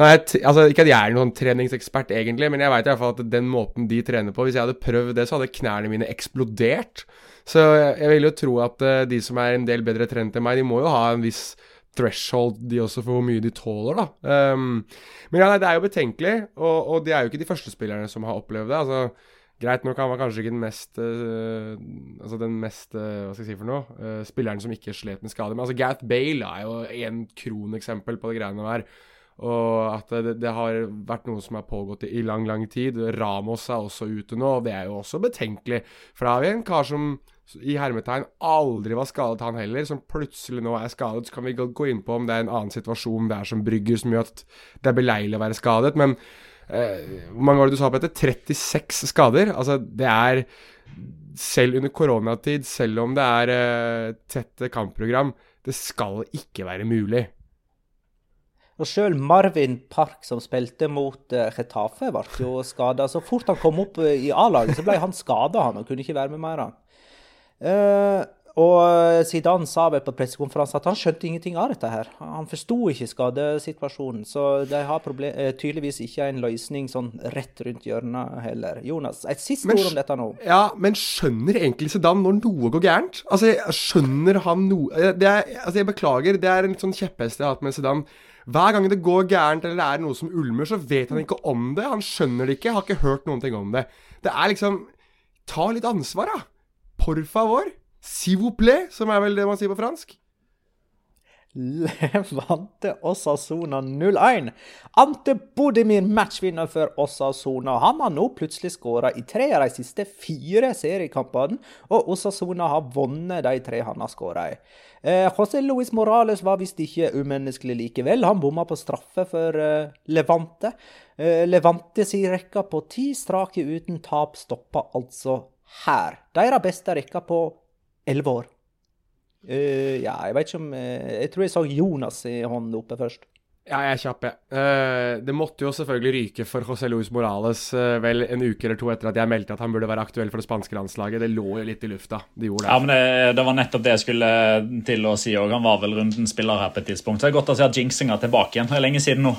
altså, Ikke at jeg er noen treningsekspert, egentlig, men jeg veit iallfall at den måten de trener på Hvis jeg hadde prøvd det, så hadde knærne mine eksplodert. Så jeg, jeg vil jo tro at uh, de som er en del bedre trent enn meg, de må jo ha en viss threshold, de også, for hvor mye de tåler, da. Um, men ja, nei, det er jo betenkelig, og, og de er jo ikke de første spillerne som har opplevd det. altså Greit nok, han var kanskje ikke den mest uh, Altså den mest uh, Hva skal jeg si for noe? Uh, spilleren som ikke slet med skade. Men altså Gath Bale er jo en kroneksempel på de greiene der. Og at det, det, har vært noe som har pågått i, lang, lang tid. Ramos er også ute nå, og det er jo også betenkelig. For da har vi en kar som i hermetegn aldri var skadet, han heller, som plutselig nå er skadet. Så kan vi gå inn på om det er en annen situasjon der som brygger som gjør at det er beleilig å være skadet. Men hvor mange var det du sa på dette? 36 skader. Altså, det er Selv under koronatid, selv om det er uh, tett kampprogram, det skal ikke være mulig. Og sjøl Marvin Park, som spilte mot Retafe, Getafe, ble jo skada. Så fort han kom opp i A-laget, så ble han skada, han, og kunne ikke være med mer. Uh, og eh, Zidane sa vel på pressekonferansen at han skjønte ingenting av dette. her. Han forsto ikke skadesituasjonen, så de har problem, eh, tydeligvis ikke en løsning sånn rett rundt hjørnet heller. Jonas, et siste ord om dette nå. Ja, men skjønner egentlig Zidane når noe går gærent? Altså, skjønner han noe eh, det er, Altså, jeg beklager, det er en sånn kjepphest jeg har hatt med Zidane. Hver gang det går gærent eller det er noe som ulmer, så vet han ikke om det. Han skjønner det ikke, har ikke hørt noen ting om det. Det er liksom Ta litt ansvar, da. Por favor. S'il vous plaît, som er vel det man sier på fransk. Levante Osasona 0-1. Ante Bodimir matchvinner for Osasona. Han har nå plutselig skåra i tre av de siste fire seriekampene, og Osasona har vunnet de tre han har skåra i. Eh, José Luis Morales var visst ikke umenneskelig likevel. Han bomma på straffe for eh, Levante. Eh, Levante si rekka på ti strake uten tap stoppa altså her. Deres beste rekka på elleve år. Uh, ja, jeg vet ikke om uh, Jeg tror jeg så Jonas i hånden oppe først. Ja, jeg er kjapp, jeg. Uh, det måtte jo selvfølgelig ryke for José Luis Morales vel en uke eller to etter at jeg meldte at han burde være aktuell for det spanske landslaget. Det lå jo litt i lufta. Det gjorde det. Ja, men det, det var nettopp det jeg skulle til å si òg. Han var vel rundens spiller her på et tidspunkt. Så det er godt å se at jinxinga er tilbake igjen. Det er lenge siden nå.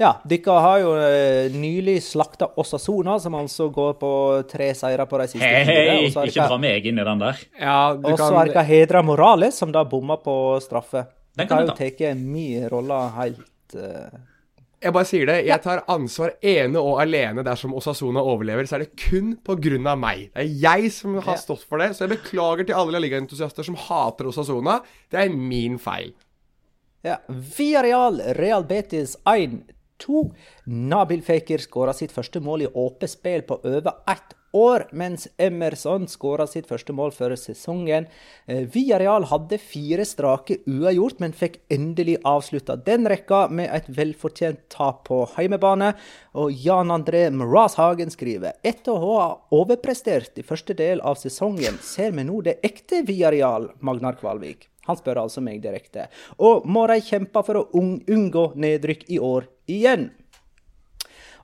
Ja, dere har jo eh, nylig slakta Osasona, som altså går på tre seire på de siste Hei, hei, ikke dra meg inn i den der. Ja, og så er det hedra Morales, som da bomma på straffe. Den kan har jo tatt min rolle helt uh... Jeg bare sier det. Jeg tar ansvar ene og alene dersom Osasona overlever. Så er det kun pga. meg. Det er jeg som har stått for det. Så jeg beklager til alle ligaentusiaster som hater Osasona. Det er min feil. Ja, Via Real Real Betis 1-2. Nabil Fekir skåra sitt første mål i åpent spill på over ett år, mens Emerson skåra sitt første mål før sesongen. Eh, Villarreal hadde fire strake uavgjort, men fikk endelig avslutta den rekka med et velfortjent tap på heimebane. Og Jan André Mrazhagen skriver etter å ha overprestert i første del av sesongen, ser vi nå det ekte Villarreal, Magnar Kvalvik. Han spør altså meg direkte. Og må de kjempe for å unngå nedrykk i år igjen?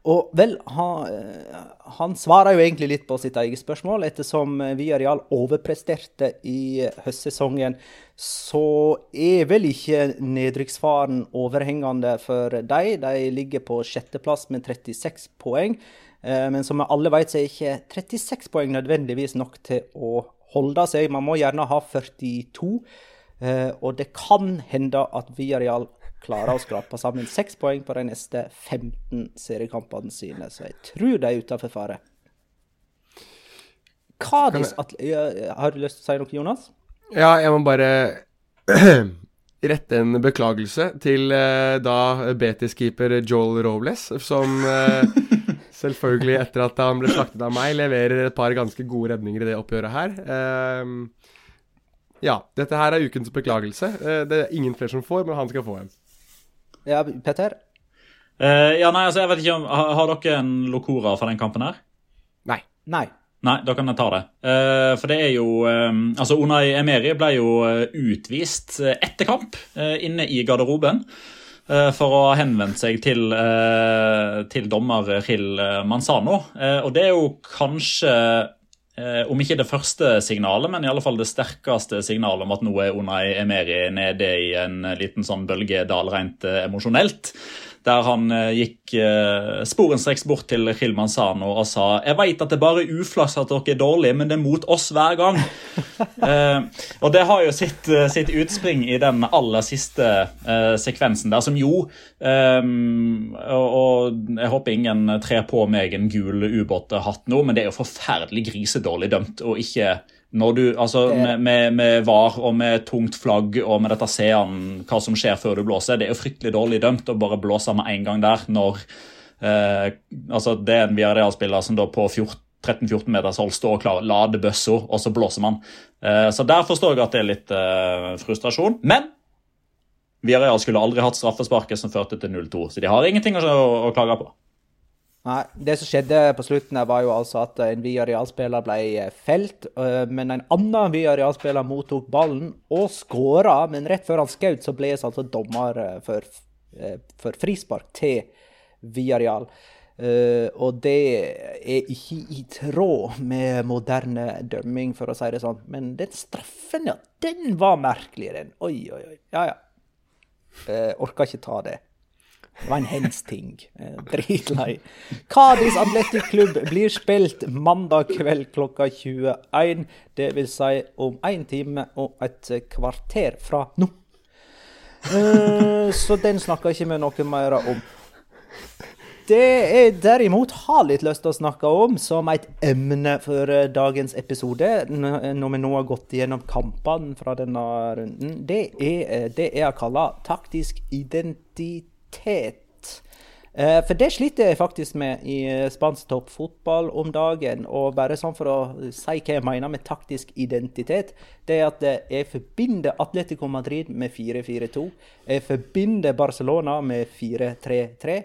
Og vel, han, eh, han svarer jo egentlig litt på sitt eget spørsmål. Ettersom Villarreal overpresterte i høstsesongen, så er vel ikke nedrykksfaren overhengende for dem. De ligger på sjetteplass med 36 poeng. Eh, Men som vi alle vet, så er ikke 36 poeng nødvendigvis nok til å holde seg. Man må gjerne ha 42. Eh, Og det kan hende at Villarreal klarer å skrape sammen seks poeng på de neste 15 seriekampene sine, så jeg tror de er utenfor fare. Kadis. Har du lyst til å si noe, Jonas? Ja, jeg må bare rette en beklagelse til eh, da Betis-keeper Joel Robles, som eh, selvfølgelig, etter at han ble slaktet av meg, leverer et par ganske gode redninger i det oppgjøret her. Ehm, ja, dette her er ukens beklagelse. Eh, det er ingen flere som får, men han skal få en. Ja, Petter? Uh, ja, nei, altså, jeg vet ikke om, Har, har dere en Locora for den kampen her? Nei. Nei. Nei, da kan jeg ta det. Uh, for det er jo eh, Altså, Unai Emeri ble jo eh, utvist eh, etter kamp uh, inne i garderoben. eh, For å ha henvendt seg til, eh, til dommer Ril Manzano. Eh, Og det er jo kanskje eh, om ikke det første signalet, men i alle fall det sterkeste signalet om at nå er Unai Emeri nede i en liten sånn bølgedal rent eh, emosjonelt. Der han eh, gikk eh, sporenstreks bort til Gil Sano og sa Jeg vet at det bare er uflaks at dere er dårlige, men det er mot oss hver gang. eh, og det har jo sitt, sitt utspring i den aller siste eh, sekvensen der, som jo eh, og, og jeg håper ingen trer på meg en gul ubåthatt nå, men det er jo forferdelig grisedårlig dømt. å ikke når du, altså med, med, med VAR og med tungt flagg og med dette seeren hva som skjer før du blåser, det er jo fryktelig dårlig dømt å bare blåse med en gang der når eh, altså Det er en Viareal-spiller som da på 13-14 meters hold står klar, lader bøssa, og så blåser man. Eh, så der forstår jeg at det er litt eh, frustrasjon. Men Viareal skulle aldri hatt straffesparket som førte til 0-2, så de har ingenting å, å klage på. Nei, Det som skjedde på slutten, her var jo altså at en Villarreal-spiller ble eh, felt. øh, Men en annen Villarreal-spiller mottok ballen og skåra. Men rett før han skjøt, så ble det altså dommer øh, for, for frispark til Villarreal. Og det er ikke i tråd med moderne dømming, for å si det sånn. Men den straffen, ja, den var merkelig, den. Oi, oi, oi. Ja, ja. Orka ikke ta det. Det var en hens-ting. Eh, Dritlei. Kadis Atletic-klubb blir spilt mandag kveld klokka 21. Det vil si om én time og et kvarter fra nå. Eh, så den snakker ikke vi noe mer om. Det jeg derimot har litt lyst til å snakke om som et emne for eh, dagens episode, når vi nå har gått gjennom kampene fra denne runden, det er det jeg har kalla taktisk identitet. Eh, For det sliter jeg faktisk med i eh, spansk toppfotball om dagen. Og bare sånn for å si hva jeg mener med taktisk identitet, det er at eh, jeg forbinder Atletico Madrid med 4-4-2. Jeg forbinder Barcelona med 4-3-3.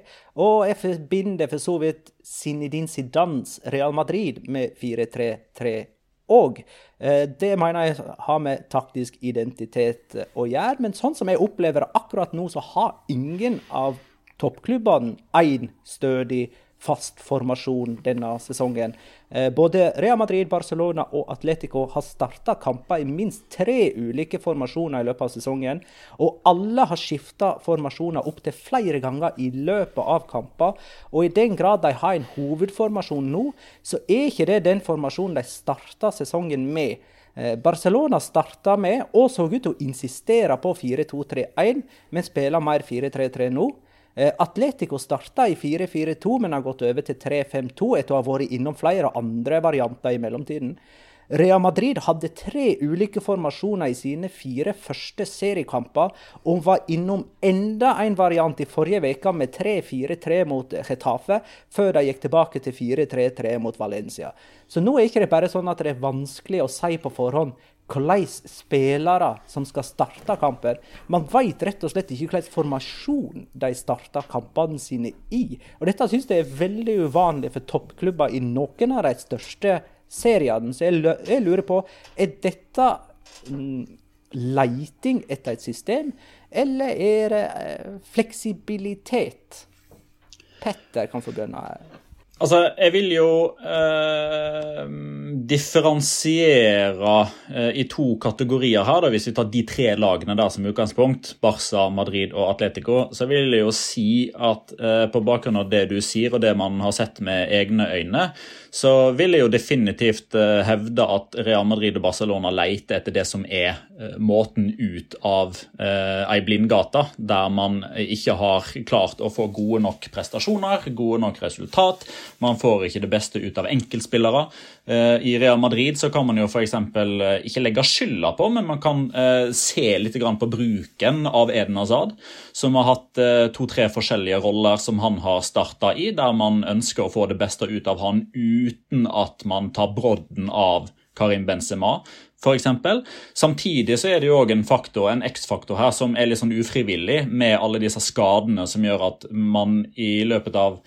Og jeg forbinder for så vidt Zinedine Zidans Real Madrid med 4-3-3 og eh, det mener jeg har med taktisk identitet eh, å gjøre. Men sånn som jeg opplever det akkurat nå, så har ingen av toppklubbene én stødig, fast formasjon denne sesongen. Eh, Både Real Madrid, Barcelona og Atletico har starta kamper i minst tre ulike formasjoner i løpet av sesongen. Og alle har skifta formasjoner opptil flere ganger i løpet av kamper. Og i den grad de har en hovedformasjon nå, så er ikke det den formasjonen de starta sesongen med. Eh, Barcelona starta med, og så ut til å insistere på 4-2-3-1, men spiller mer 4-3-3 nå. Eh, Atletico starta i 4-4-2, men har gått over til 3-5-2 etter å ha vært innom flere andre varianter i mellomtiden. Real Madrid hadde tre ulike formasjoner i sine fire første seriekamper, og var innom enda en variant i forrige uke med 3-4-3 mot Getafe, før de gikk tilbake til 4-3-3 mot Valencia. Så nå er ikke det bare sånn at det er vanskelig å si på forhånd hvordan spillere som skal starte kamper. Man vet rett og slett ikke hvilken formasjon de starter kampene sine i. Og Dette synes jeg er veldig uvanlig for toppklubber i noen av de største seriene. Så jeg, lurer på, er dette mm, leiting etter et system, eller er det eh, fleksibilitet? Petter kan få begynne. Altså, jeg vil jo eh, differensiere eh, i to kategorier her, da, hvis vi tar de tre lagene der som utgangspunkt, Barca, Madrid og Atletico, så vil jeg jo si at eh, på bakgrunn av det du sier og det man har sett med egne øyne, så vil jeg jo definitivt eh, hevde at Real Madrid og Barcelona leter etter det som er eh, måten ut av eh, ei blindgate, der man ikke har klart å få gode nok prestasjoner, gode nok resultat. Man får ikke det beste ut av enkeltspillere. Eh, I Real Madrid så kan man jo f.eks. Eh, ikke legge skylda på, men man kan eh, se litt på bruken av Eden Hazard, som har hatt to-tre forskjellige roller som han har starta i, der man ønsker å få det beste ut av han uten at man tar brodden av Karim Benzema. Eksempel. Samtidig så er det jo også en faktor, en X-faktor her som er litt sånn ufrivillig, med alle disse skadene som gjør at man i løpet av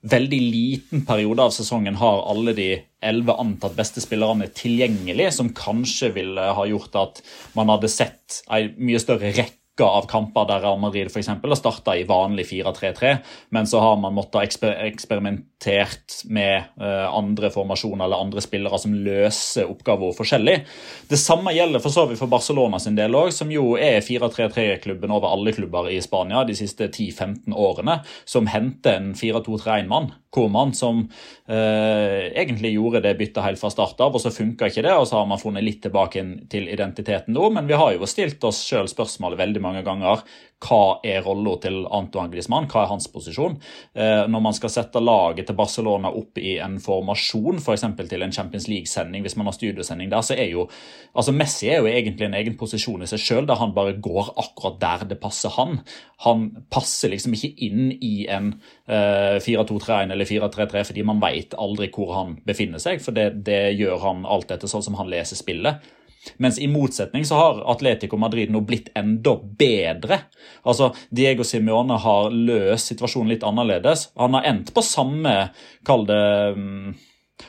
veldig liten periode av sesongen har alle de elleve antatt beste spillerne tilgjengelig, som kanskje ville ha gjort at man hadde sett en mye større rekke av kamper der Real Madrid eksempel, har starta i vanlig 4-3-3, men så har man måttet eksper eksperimentert med uh, andre formasjoner eller andre spillere som løser oppgaver forskjellig. Det samme gjelder for så vidt for Barcelona sin del òg, som jo er 4-3-3-klubben over alle klubber i Spania de siste 10-15 årene, som henter en 4-2-3-1-mann. Koman som eh, egentlig gjorde det byttet helt fra start av, og så funka ikke det, og så har man funnet litt tilbake til identiteten nå, men vi har jo stilt oss sjøl spørsmålet veldig mange mange ganger hva er rolla til Antoine Griezmann, hva er hans posisjon. Eh, når man skal sette laget til Barcelona opp i en formasjon, f.eks. For til en Champions League-sending, hvis man har studiosending der, så er jo altså Messi er jo egentlig en egen posisjon i seg sjøl, der han bare går akkurat der det passer han. Han passer liksom ikke inn i en eh, 4-2-3-1 eller 4-3-3 fordi man veit aldri hvor han befinner seg, for det, det gjør han alt etter sånn som han leser spillet. Mens i motsetning så har Atletico Madrid nå blitt enda bedre. Altså, Diego Simione har løst situasjonen litt annerledes. Han har endt på samme, kall det mm,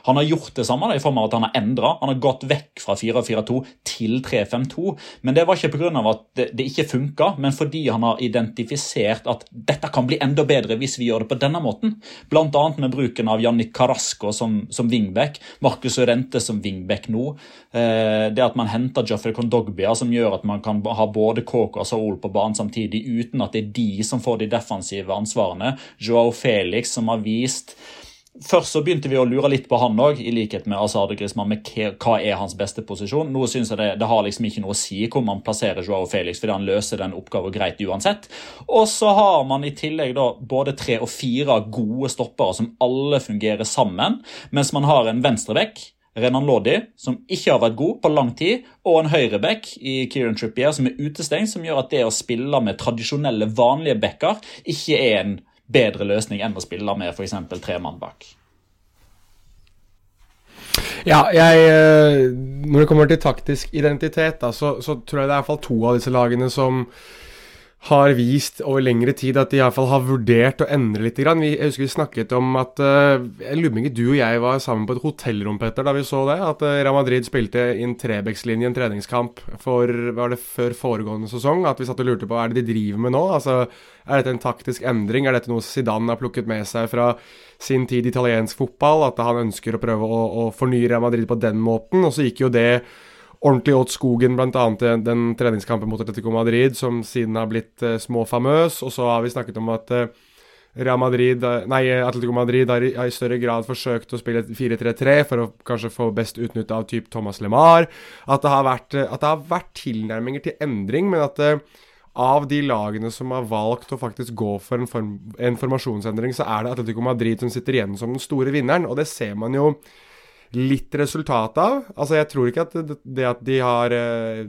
han har gjort det samme i form av at han har endra. Han har gått vekk fra 4-4-2 til 3-5-2. Men det var ikke pga. at det, ikke funka, men fordi han har identifisert at dette kan bli enda bedre hvis vi gjør det på denne måten. Bl.a. med bruken av Jannik Carasco som, som wingback, Marcus Urente som wingback nå. Eh, det at man henter Joffrey Condogbia, som gjør at man kan ha både Kåk og Saul på banen samtidig, uten at det er de som får de defensive ansvarene. Joao Felix som har vist Først så begynte vi å lure litt på han òg, i likhet med Azade Griezmann, med hva er hans beste posisjon. Nå synes jeg det, det, har liksom ikke noe å si hvor man plasserer Joao Felix, fordi han løser den oppgaven greit uansett. Og så har man i tillegg da både tre og fire gode stoppere som alle fungerer sammen, mens man har en venstrebekk Renan Lodi, som ikke har vært god på lang tid, og en høyreback i Kieran Trippier som er utestengt, som gjør at det å spille med tradisjonelle, vanlige backer ikke er en bedre løsning enn å spille med f.eks. tre mann bak. Ja, jeg eh, Når det kommer til taktisk identitet, da, så, så, tror jeg det er iallfall to av disse lagene som har vist over lengre tid at de iallfall har vurdert å endre litt. Jeg husker vi snakket om at uh, på ikke du og jeg var sammen på et hotellrom Petter, da vi så det. At uh, Real Madrid spilte inn Trebekslinje en treningskamp for var det før foregående sesong. At vi satt og lurte på hva er det de driver med nå. Altså, Er dette en taktisk endring? Er dette noe Zidane har plukket med seg fra sin tid i italiensk fotball? At han ønsker å prøve å, å fornye Real Madrid på den måten? Og så gikk jo det ordentlig åt skogen, bl.a. den treningskampen mot Atletico Madrid, som siden har blitt uh, småfamøs. Og så har vi snakket om at Real Madrid, uh, nei, Atletico Madrid har i, har i, større grad forsøkt å spille 4-3-3 for å kanskje få best utnytte av type Thomas LeMar. At det har vært, at det har vært tilnærminger til endring, men at av de lagene som har valgt å faktisk gå for en, form, en formasjonsendring, så er det Atletico Madrid som sitter igjen som den store vinneren. Og det ser man jo litt resultat av. Altså, jeg tror ikke at det, at de har eh,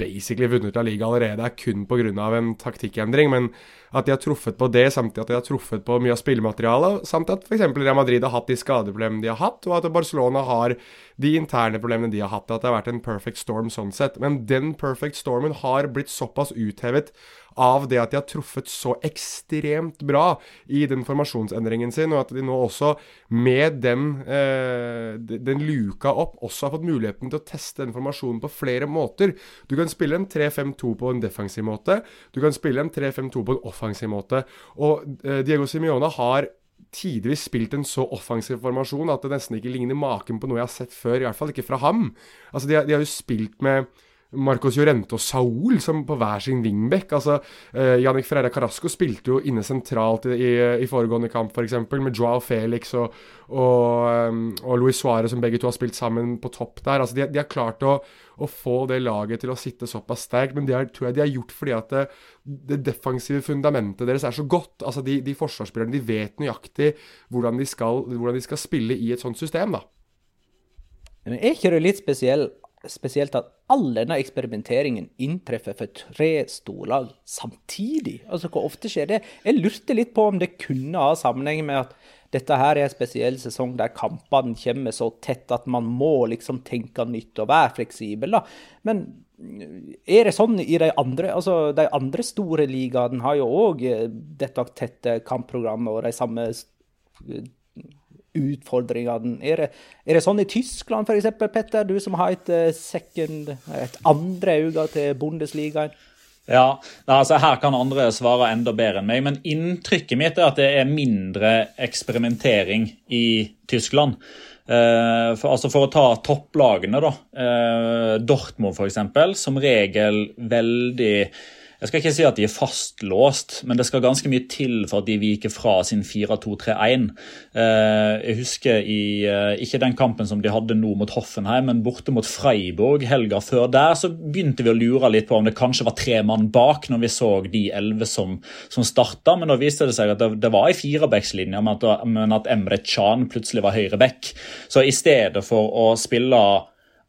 basically vunnet La Liga allerede, er kun pga. en taktikkendring, men at de har truffet på det, samtidig at de har truffet på mye av spillematerialet, samt at f.eks. Real Madrid har hatt de skadeproblemene de har hatt, og at Barcelona har de interne problemene de har hatt. At det har vært en perfect storm sånn sett. Men den perfect stormen har blitt såpass uthevet av det at de har truffet så ekstremt bra i den formasjonsendringen sin, og at de nå også, med den, eh, den luka opp, også har fått muligheten til å teste den formasjonen på flere måter. Du kan spille en 3-5-2 på en defensiv måte. Du kan spille en 3-5-2 på en offensiv måte. Og eh, Diego Simione har tidvis spilt en så offensiv formasjon at det nesten ikke ligner maken på noe jeg har sett før. I hvert fall ikke fra ham. Altså, de, de har jo spilt med Marcos Llorente og Saul som på hver sin wingback. Altså, uh, Jannik Ferreira Carasco spilte jo inne sentralt i, i, i foregående kamp, f.eks., med Joao Felix og, og, og Luis Suárez, som begge to har spilt sammen på topp der. Altså, de, de har klart å, å, få det laget til å sitte såpass sterkt, men det er, tror jeg de har gjort fordi at det, det defensive fundamentet deres er så godt. Altså, de, de forsvarsspillerne de vet nøyaktig hvordan de, skal, hvordan de skal spille i et sånt system. da. Men er ikke det litt spesielt spesielt at all denne eksperimenteringen inntreffer for tre storlag samtidig. Altså, Hvor ofte skjer det? Jeg lurte litt på om det kunne ha sammenheng med at dette her er en spesiell sesong der kampene kommer så tett at man må liksom tenke nytt og være fleksibel. da. Men er det sånn i de andre altså De andre store ligaene har jo òg dette tette kampprogrammet og de samme utfordringene. Er er det sånn i Tyskland f.eks., Petter, du som har et, eh, second, et andre øye til Bundesligaen? Ja, altså Her kan andre svare enda bedre enn meg, men inntrykket mitt er at det er mindre eksperimentering i Tyskland. Uh, for, altså for, å ta topplagene, da. Uh, Dortmund f.eks. Som regel veldig jeg skal ikke si at de er fastlåst, men det skal ganske mye til for at de viker fra sin 4-2-3-1. Eh, jeg husker i eh, ikke den kampen som de hadde nå mot Hoffenheim, men borte mot Freiburg helga før der, så begynte vi å lure litt på om det kanskje var tre mann bak når vi så de elleve som, som starta. Men da viste det seg at det, det var ei firebackslinje, men at Emre Chan plutselig var høyre back. Så i stedet for å spille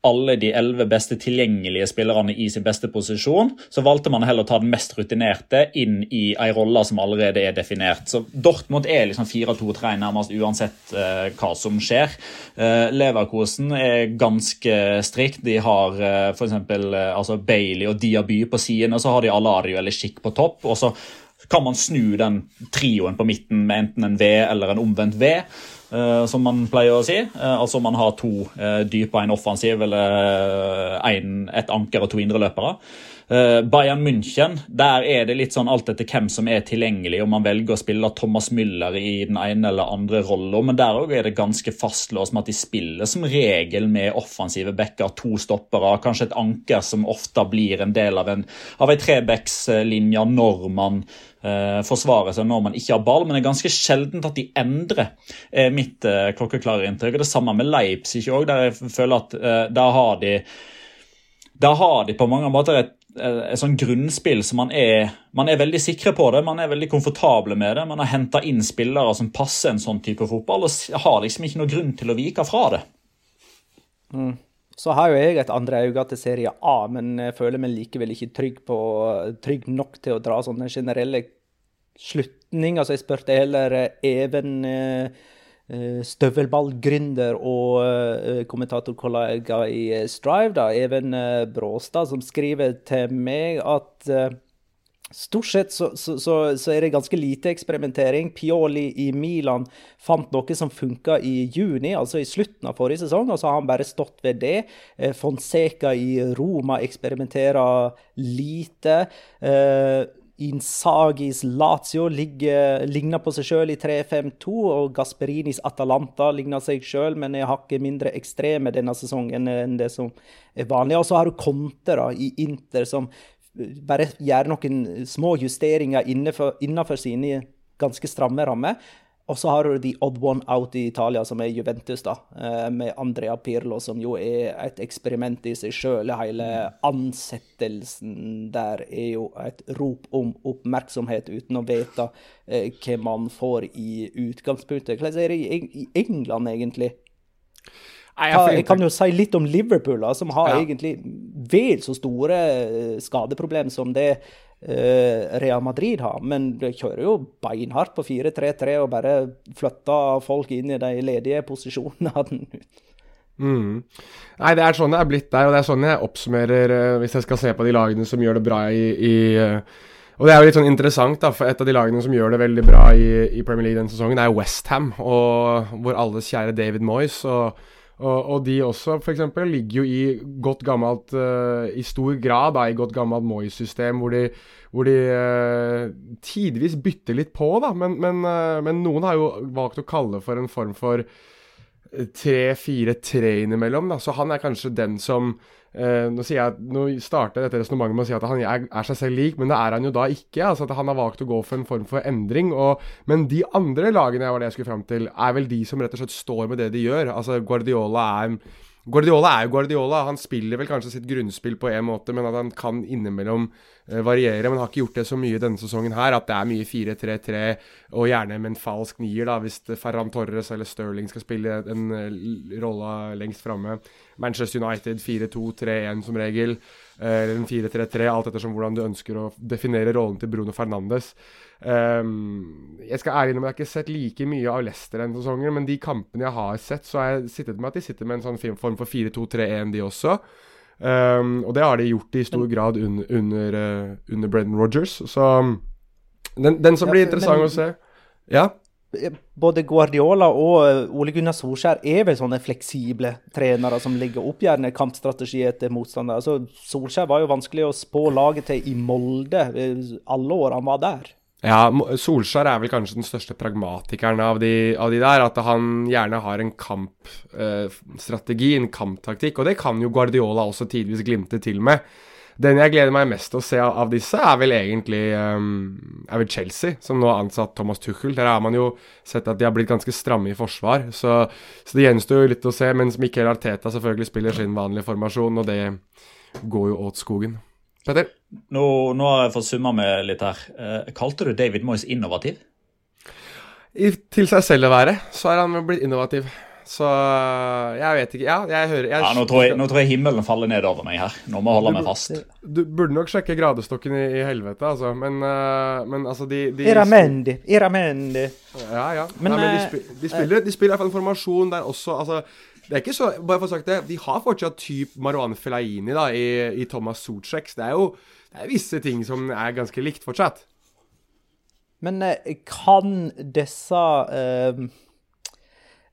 alle de elleve beste tilgjengelige spillerne i sin beste posisjon, så valgte man heller å ta den mest rutinerte inn i ei rolle som allerede er definert. Så Dortmund er liksom 4-2-3 nærmest uansett uh, hva som skjer. Uh, Leverkosen er ganske strikt. De har uh, f.eks. Uh, altså Bailey og Diaby på siden, og så har de Aladio eller Schick på topp. og så kan man snu den trioen på midten med enten en V eller en omvendt V. Uh, som man pleier å si. Uh, altså man har to uh, dype, en offensiv eller en, et anker og to indreløpere. Uh, Bayern München, der er det litt sånn alt etter hvem som er tilgjengelig, om man velger å spille Thomas Müller i den ene eller andre rolla, men der òg er det ganske fastlåst med at de spiller som regel med offensive backer, to stoppere, kanskje et anker som ofte blir en del av en, av ei trebackslinje når man eh, forsvarer seg når man ikke har ball, men det er ganske sjeldent at de endrer eh, mitt eh, klokkeklare inntrykk. Det samme med Leipzig òg, der jeg føler at der har de der har de på mange måter et et sånn grunnspill som man er, man er veldig sikre på det. Man er veldig komfortable med det. Man har henta inn spillere som passer en sånn type fotball, og har liksom ikke noe grunn til å vike fra det. Mm. Så har jo jeg et andre øye til Serie A, men jeg føler meg likevel ikke trygg, på, trygg nok til å dra sånne generelle slutninger. Så jeg spurte heller Even eh, Eh, støvelballgründer og uh, kommentatorkollega i eh, Strive, da, Even Bråstad, som skriver til meg at Stort sett så, så, så, er det ganske lite eksperimentering. Pioli i Milan fant noe som funka i juni, altså i slutten av forrige sesong, og så har han bare stått ved det. Fonseca i Roma eksperimenterer lite. Eh, Insagis Lazio ligner på seg sjøl i 3-5-2, og Gasperinis Atalanta ligner seg sjøl, men er hakket mindre ekstreme denne sesongen enn det som er vanlig. Og så har du Conte da, i Inter, som bare gjør noen små justeringer innenfor, innenfor sine ganske stramme rammer. Og så har du the odd one out i Italia, som er Juventus, da, eh, med Andrea Pirlo, som jo er et eksperiment i seg sjøl. Hele ansettelsen der er jo et rop om oppmerksomhet, uten å vite eh, hva man får i utgangspunktet. Hvordan er det i England, egentlig? Jeg, kan jo si litt om Liverpool, som har ja. egentlig vel så store skadeproblemer som det Eh, Real Madrid har. Men de kjører jo beinhardt på 4-3-3 og bare flytter folk inn i de ledige posisjonene. Mm. Nei, det er sånn det er blitt der, og det er sånn jeg oppsummerer uh, hvis jeg skal se på de lagene som gjør det bra i, i Og det er jo litt sånn interessant, da, for et av de lagene som gjør det veldig bra i, i Premier League denne sesongen, er Westham, Hvor alles kjære David Moyes. og og, og, de også, f.eks., ligger jo i godt gammelt uh, I stor grad da, i godt gammelt Moyes-system, hvor de, hvor de uh, tidvis bytter litt på, da. Men, men, uh, men, noen har jo valgt å kalle for en form for 3-4-3 innimellom. Da. Så han er kanskje den som Uh, nå, sier jeg, nå starter dette resonnementet med å si at han er, er, seg selv lik, men det er han jo da ikke. altså at Han har valgt å gå for en form for endring. Og, men de andre lagene jeg var det jeg skulle fram til, er vel de som rett og slett står med det de gjør. altså Guardiola er Guardiola er jo Guardiola. Han spiller vel kanskje sitt grunnspill på en måte, men at han kan innimellom uh, variere. Men har ikke gjort det så mye denne sesongen her. At det er mye 4-3-3, og gjerne med en falsk nier, da, hvis Ferran Torres eller Sterling skal spille en uh, rolle lengst framme. Manchester United 4-2-3-1 som regel. Uh, eller en 4-3-3, alt ettersom hvordan du ønsker å definere rollen til Bruno Fernandes. Um, jeg skal ærlig innrømme jeg har ikke sett like mye av Leicester denne sesongen, men de kampene jeg har sett, så har jeg sittet med at de sitter med en sånn form for 4-2-3-1, de også. Um, og det har de gjort i stor grad under, under, uh, under Brendan Rogers. Så den, den som blir interessant men, å se Ja? Både Guardiola og eh, Ole Gunnar Solskjær er vel sånne fleksible trenere som legger opp gjerne kampstrategi etter motstander. Altså, Solskjær var jo vanskelig å spå laget til i Molde eh, alle år han var der. Ja, Solskjær er vel kanskje den største pragmatikeren av de, av de der. At han gjerne har en kampstrategi, eh, en kamptaktikk. Og det kan jo Guardiola også tidvis glimte til med. Den jeg gleder meg mest til å se av, av disse, er vel egentlig um, er vel Chelsea, som nå har ansatt Thomas Tuchel. Der har man jo sett at de har blitt ganske stramme i forsvar. Så, så det gjenstår jo litt å se. Mens Mikkel Arteta selvfølgelig spiller sin vanlige formasjon, og det går jo åt skogen. Petter? Nå, nå, har jeg fått summa med litt her. Eh, kalte du David Moyes innovativ? I, til seg selv å være, så er han blitt innovativ. Så jeg vet ikke. Ja, jeg hører jeg, ja, nå, tror jeg, nå, tror jeg, himmelen faller ned over meg her. Nå må jeg holde meg fast. Du burde nok sjekke gradestokken i, i helvete, altså. Men, uh, men altså, de, de Iramendi. Iramendi. Ja, ja. Men, Nei, men de, spi, spiller, de, spiller, de spiller i hvert fall en formasjon der også altså det er ikke så, bare for å sagt det, De har fortsatt typ Marwan Felaini da, i, i Thomas Socek. Det er jo det er visse ting som er ganske likt fortsatt. Men eh, kan disse eh,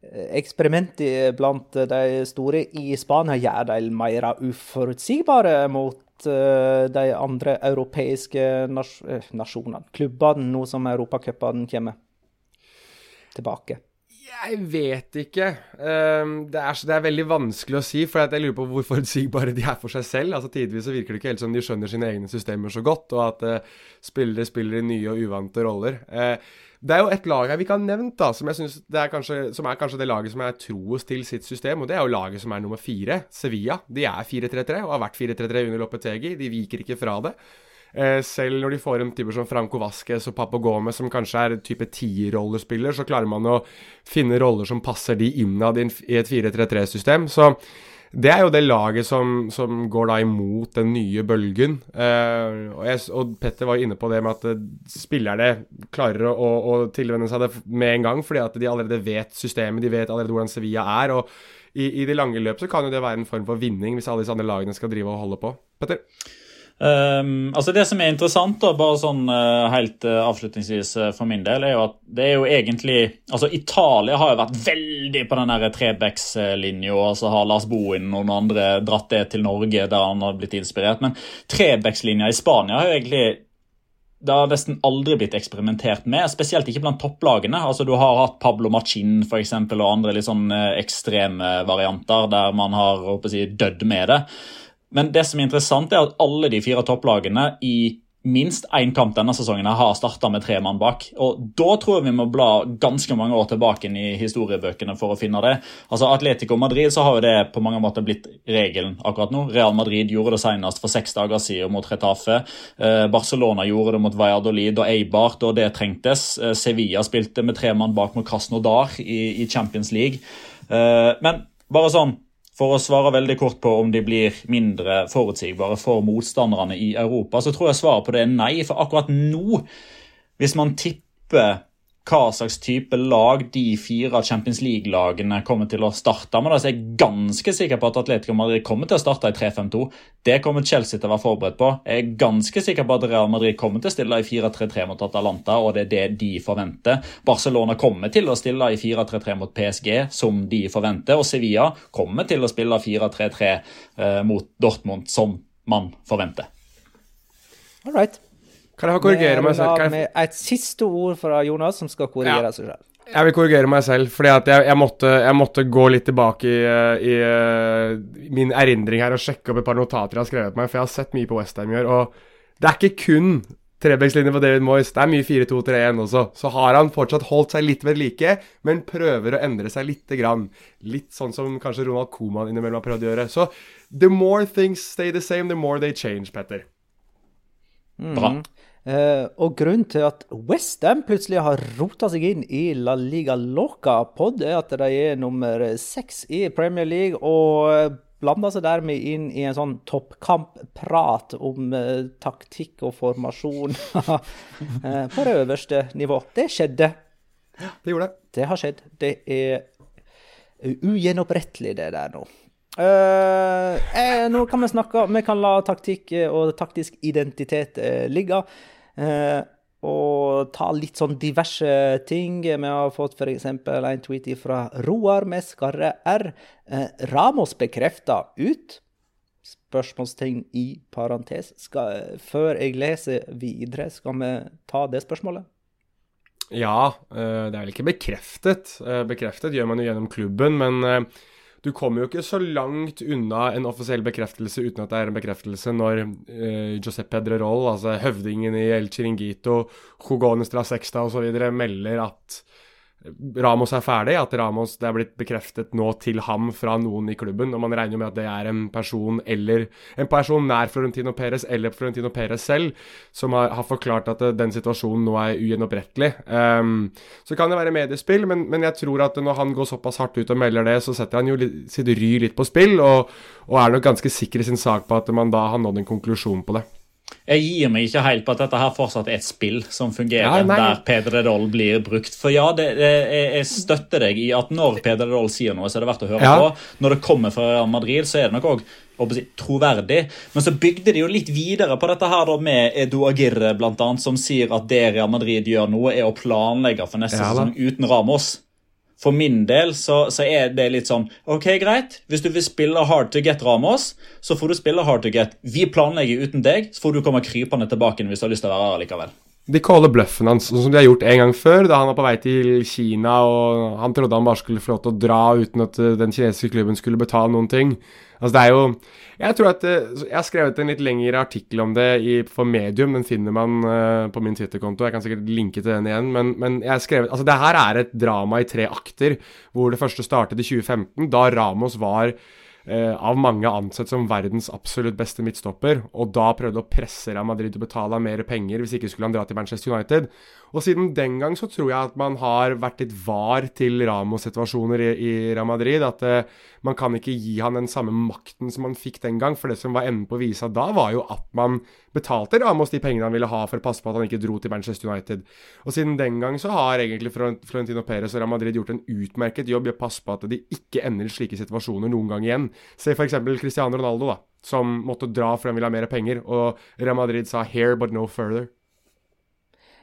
eksperimentene blant de store i Spania gjør dem mer uforutsigbare mot eh, de andre europeiske nas eh, nasjonene, klubbene, nå som europacupene kommer tilbake? Jeg vet ikke. Um, det, er, det, er, veldig vanskelig å si, for jeg lurer på hvor forutsigbare de er for seg selv. Altså Tidvis virker det ikke helt som de skjønner sine egne systemer så godt, og at uh, spillere spiller i nye og uvante roller. Uh, det er jo et lag her vi ikke har nevnt, da, som, er kanskje, som er kanskje det laget som er troest til sitt system. Og det er jo laget som er nummer fire, Sevilla. De er 4-3-3 og har vært 4-3-3 under Loppetegi. De viker ikke fra det. Eh, selv når de får en type som Franco Vasques og Papagome, som kanskje er type tierrollespiller, så klarer man å finne roller som passer de innad i et 4-3-3-system. Så det er jo det laget som, som, går da imot den nye bølgen. Eh, og, jeg, og, Petter var jo inne på det med at eh, spillerne klarer å, å, tilvenne seg det med en gang, fordi at de allerede vet systemet, de vet allerede hvordan Sevilla er. og i, i det lange løp så kan jo det være en form for vinning hvis alle disse andre lagene skal drive og holde på. Petter? Um, altså Det som er interessant, da, bare sånn uh, helt uh, avslutningsvis uh, for min del, er jo at det er jo egentlig Altså Italia har jo vært veldig på den Trebecks-linja, så har Lars Bohin og noen andre dratt det til Norge, der han har blitt inspirert. Men Trebecks-linja i Spania har jo egentlig det har nesten aldri blitt eksperimentert med, spesielt ikke blant topplagene. Altså Du har hatt Pablo Machin for eksempel, og andre litt sånn ekstreme varianter der man har dødd med det. Men det som er interessant, er at alle de fire topplagene i minst én kamp denne sesongen har starta med tre mann bak. Og Da tror jeg vi må bla ganske mange år tilbake i historiebøkene for å finne det. Altså Atletico Madrid så har jo det på mange måter blitt regelen akkurat nå. Real Madrid gjorde det senest for seks dager siden mot Retafe. Eh, Barcelona gjorde det mot Valladolid og Eibar da det trengtes. Eh, Sevilla spilte med tre mann bak mot Krasnodar i, i Champions League. Eh, men bare sånn for å svare veldig kort på om de blir mindre forutsigbare for motstanderne i Europa, så tror jeg svaret på det er nei. For akkurat nå, hvis man tipper hva slags type lag de fire Champions League-lagene kommer til å starte med. Så jeg er ganske sikker på at Atletico Madrid kommer til å starte i 3-5-2. Det kommer Chelsea til å være forberedt på. Jeg er ganske sikker på at Real Madrid kommer til å stille i 4-3-3 mot Atalanta, og det er det de forventer. Barcelona kommer til å stille i 4-3-3 mot PSG, som de forventer. Og Sevilla kommer til å spille 4-3-3 eh, mot Dortmund, som man forventer. All right. Kan jeg få korrigere meg selv? Kan jeg... Med et siste ord fra Jonas, som skal korrigere ja. seg selv. Jeg vil korrigere meg selv, fordi at jeg, jeg, måtte, jeg måtte, gå litt tilbake i, i, i, min erindring her og sjekke opp et par notater jeg har skrevet meg, for jeg har sett mye på Westham i år. Og det er ikke kun Trebekslinje på David Moyes, det er mye 4-2-3-1 også. Så har han fortsatt holdt seg litt ved like, men prøver å endre seg lite grann. Litt sånn som kanskje Ronald Coman innimellom har prøvd å gjøre. Så the more things stay the same, the more they change, Petter. Bra. Mm. Uh, og grunnen til at Westham plutselig har rota seg inn i La Liga Loca-pod, er at de er nummer seks i Premier League og blanda seg dermed inn i en sånn toppkampprat om eh, taktikk og formasjon eh, på det øverste nivå. Det skjedde. Det gjorde det. Det har skjedd. Det er ugjenopprettelig, det der nå. Eh, nå kan vi snakke Vi kan la taktikk og taktisk identitet ligge. Eh, og ta litt sånn diverse ting. Vi har fått f.eks. en tweet fra Roar med skarre R. Eh, Ramos bekrefta ut. Spørsmålstegn i parentes. Skal, før jeg leser videre, skal vi ta det spørsmålet? Ja, eh, det er vel ikke bekreftet. Bekreftet gjør man jo gjennom klubben, men du kommer jo ikke så langt unna en offisiell bekreftelse uten at det er en bekreftelse når eh, Giuseppe Pedrerol, altså høvdingen i El Chiringuito, Jugones Trasexta osv., melder at Ramos er ferdig, at Ramos, det er blitt bekreftet nå til ham fra noen i klubben. og Man regner med at det er en person eller en person nær Florentino Perez eller Florentino Perez selv som har, har forklart at den situasjonen nå er ugjenopprettelig. Um, så kan det være mediespill, men, men, jeg tror at når han går såpass hardt ut og melder det, så setter han jo sitt ry litt på spill, og, og er nok ganske sikker i sin sak på at man da har nådd en konklusjon på det. Jeg gir meg ikke helt på at dette her fortsatt er et spill som fungerer, ja, der Peder Edol blir brukt. For ja, det, det, jeg støtter deg i at når Peder Edol sier noe, så er det verdt å høre ja. på. Når det kommer fra Real Madrid, så er det nok òg troverdig. Men så bygde de jo litt videre på dette her da med Edu Agirre, blant annet, som sier at det Real Madrid gjør nå, er å planlegge for neste ja, sesong uten Ramos. For min del så, så, er det litt sånn OK, greit. Hvis du vil spille hard to get Ramos, så får du spille hard to get. Vi planlegger uten deg, så får du komme krypende tilbake hvis du har lyst til å være her likevel. De caller bløffen hans, sånn som de har gjort en gang før, da han var på vei til Kina og han trodde han bare skulle få lov til å dra uten at eh, den kinesiske klubben skulle betale noen ting. Altså det er jo Jeg tror at eh, Jeg har skrevet en litt lengre artikkel om det i, for Medium. Den finner man uh, på min Twitter-konto. Jeg kan sikkert linke til den igjen. Men, men jeg har skrevet Altså det her er et drama i tre akter, hvor det første startet i 2015, da Ramos var eh, av mange ansett som verdens absolutt beste midtstopper, og da prøvde å presse Real Madrid til å betale mer penger, hvis ikke skulle han dra til Manchester United. Og siden den gang så tror jeg at man har vært litt var til Ramos-situasjoner i, i, Real Madrid. At uh, man kan ikke gi han den samme makten som man fikk den gang. For det som var enden på visa da, var jo at man betalte Ramos de pengene han ville ha for å passe på at han ikke dro til Manchester United. Og siden den gang så har egentlig Florentino Perez og Real Madrid gjort en utmerket jobb i å passe på at de ikke ender i slike situasjoner noen gang igjen. Se f.eks. Cristiano Ronaldo, da, som måtte dra fordi han ville ha mer penger, og Real Madrid sa 'here but no further'.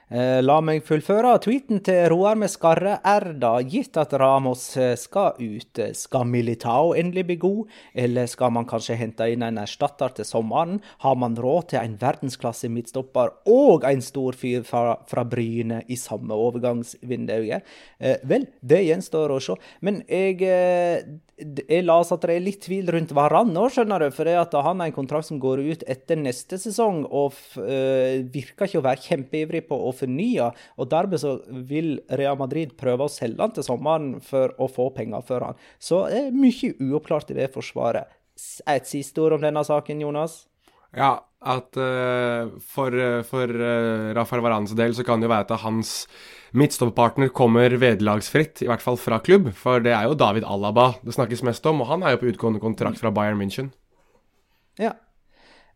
Eh, La meg fullføre tweeten til Roar med skarre R, da. Gitt at Ramos eh, skal ut, eh, skal Militao endelig bli god, eller skal man kanskje hente inn en erstatter til sommeren? Har man råd til en verdensklasse midtstopper og en stor fyr fra, fra Bryne i samme overgangsvindu? Eh, vel, det gjenstår å se. Men jeg, eh, jeg las at det er litt tvil rundt Varan nå, skjønner du. For det at han har en kontrakt som går ut etter neste sesong, og eh, virker ikke å være kjempeivrig på å fornye. Og dermed så vil Real Madrid prøve å selge han til sommeren for å få penger for han. Så det er mye uoppklart i det forsvaret. Et siste ord om denne saken, Jonas? Ja, at uh, for, eh, for uh, Rafael Varans del så kan det jo være at hans midtstopperpartner kommer vederlagsfritt, i hvert fall fra klubb. For det er jo David Alaba det snakkes mest om, og han er jo på utgående kontrakt fra Bayern München. Ja.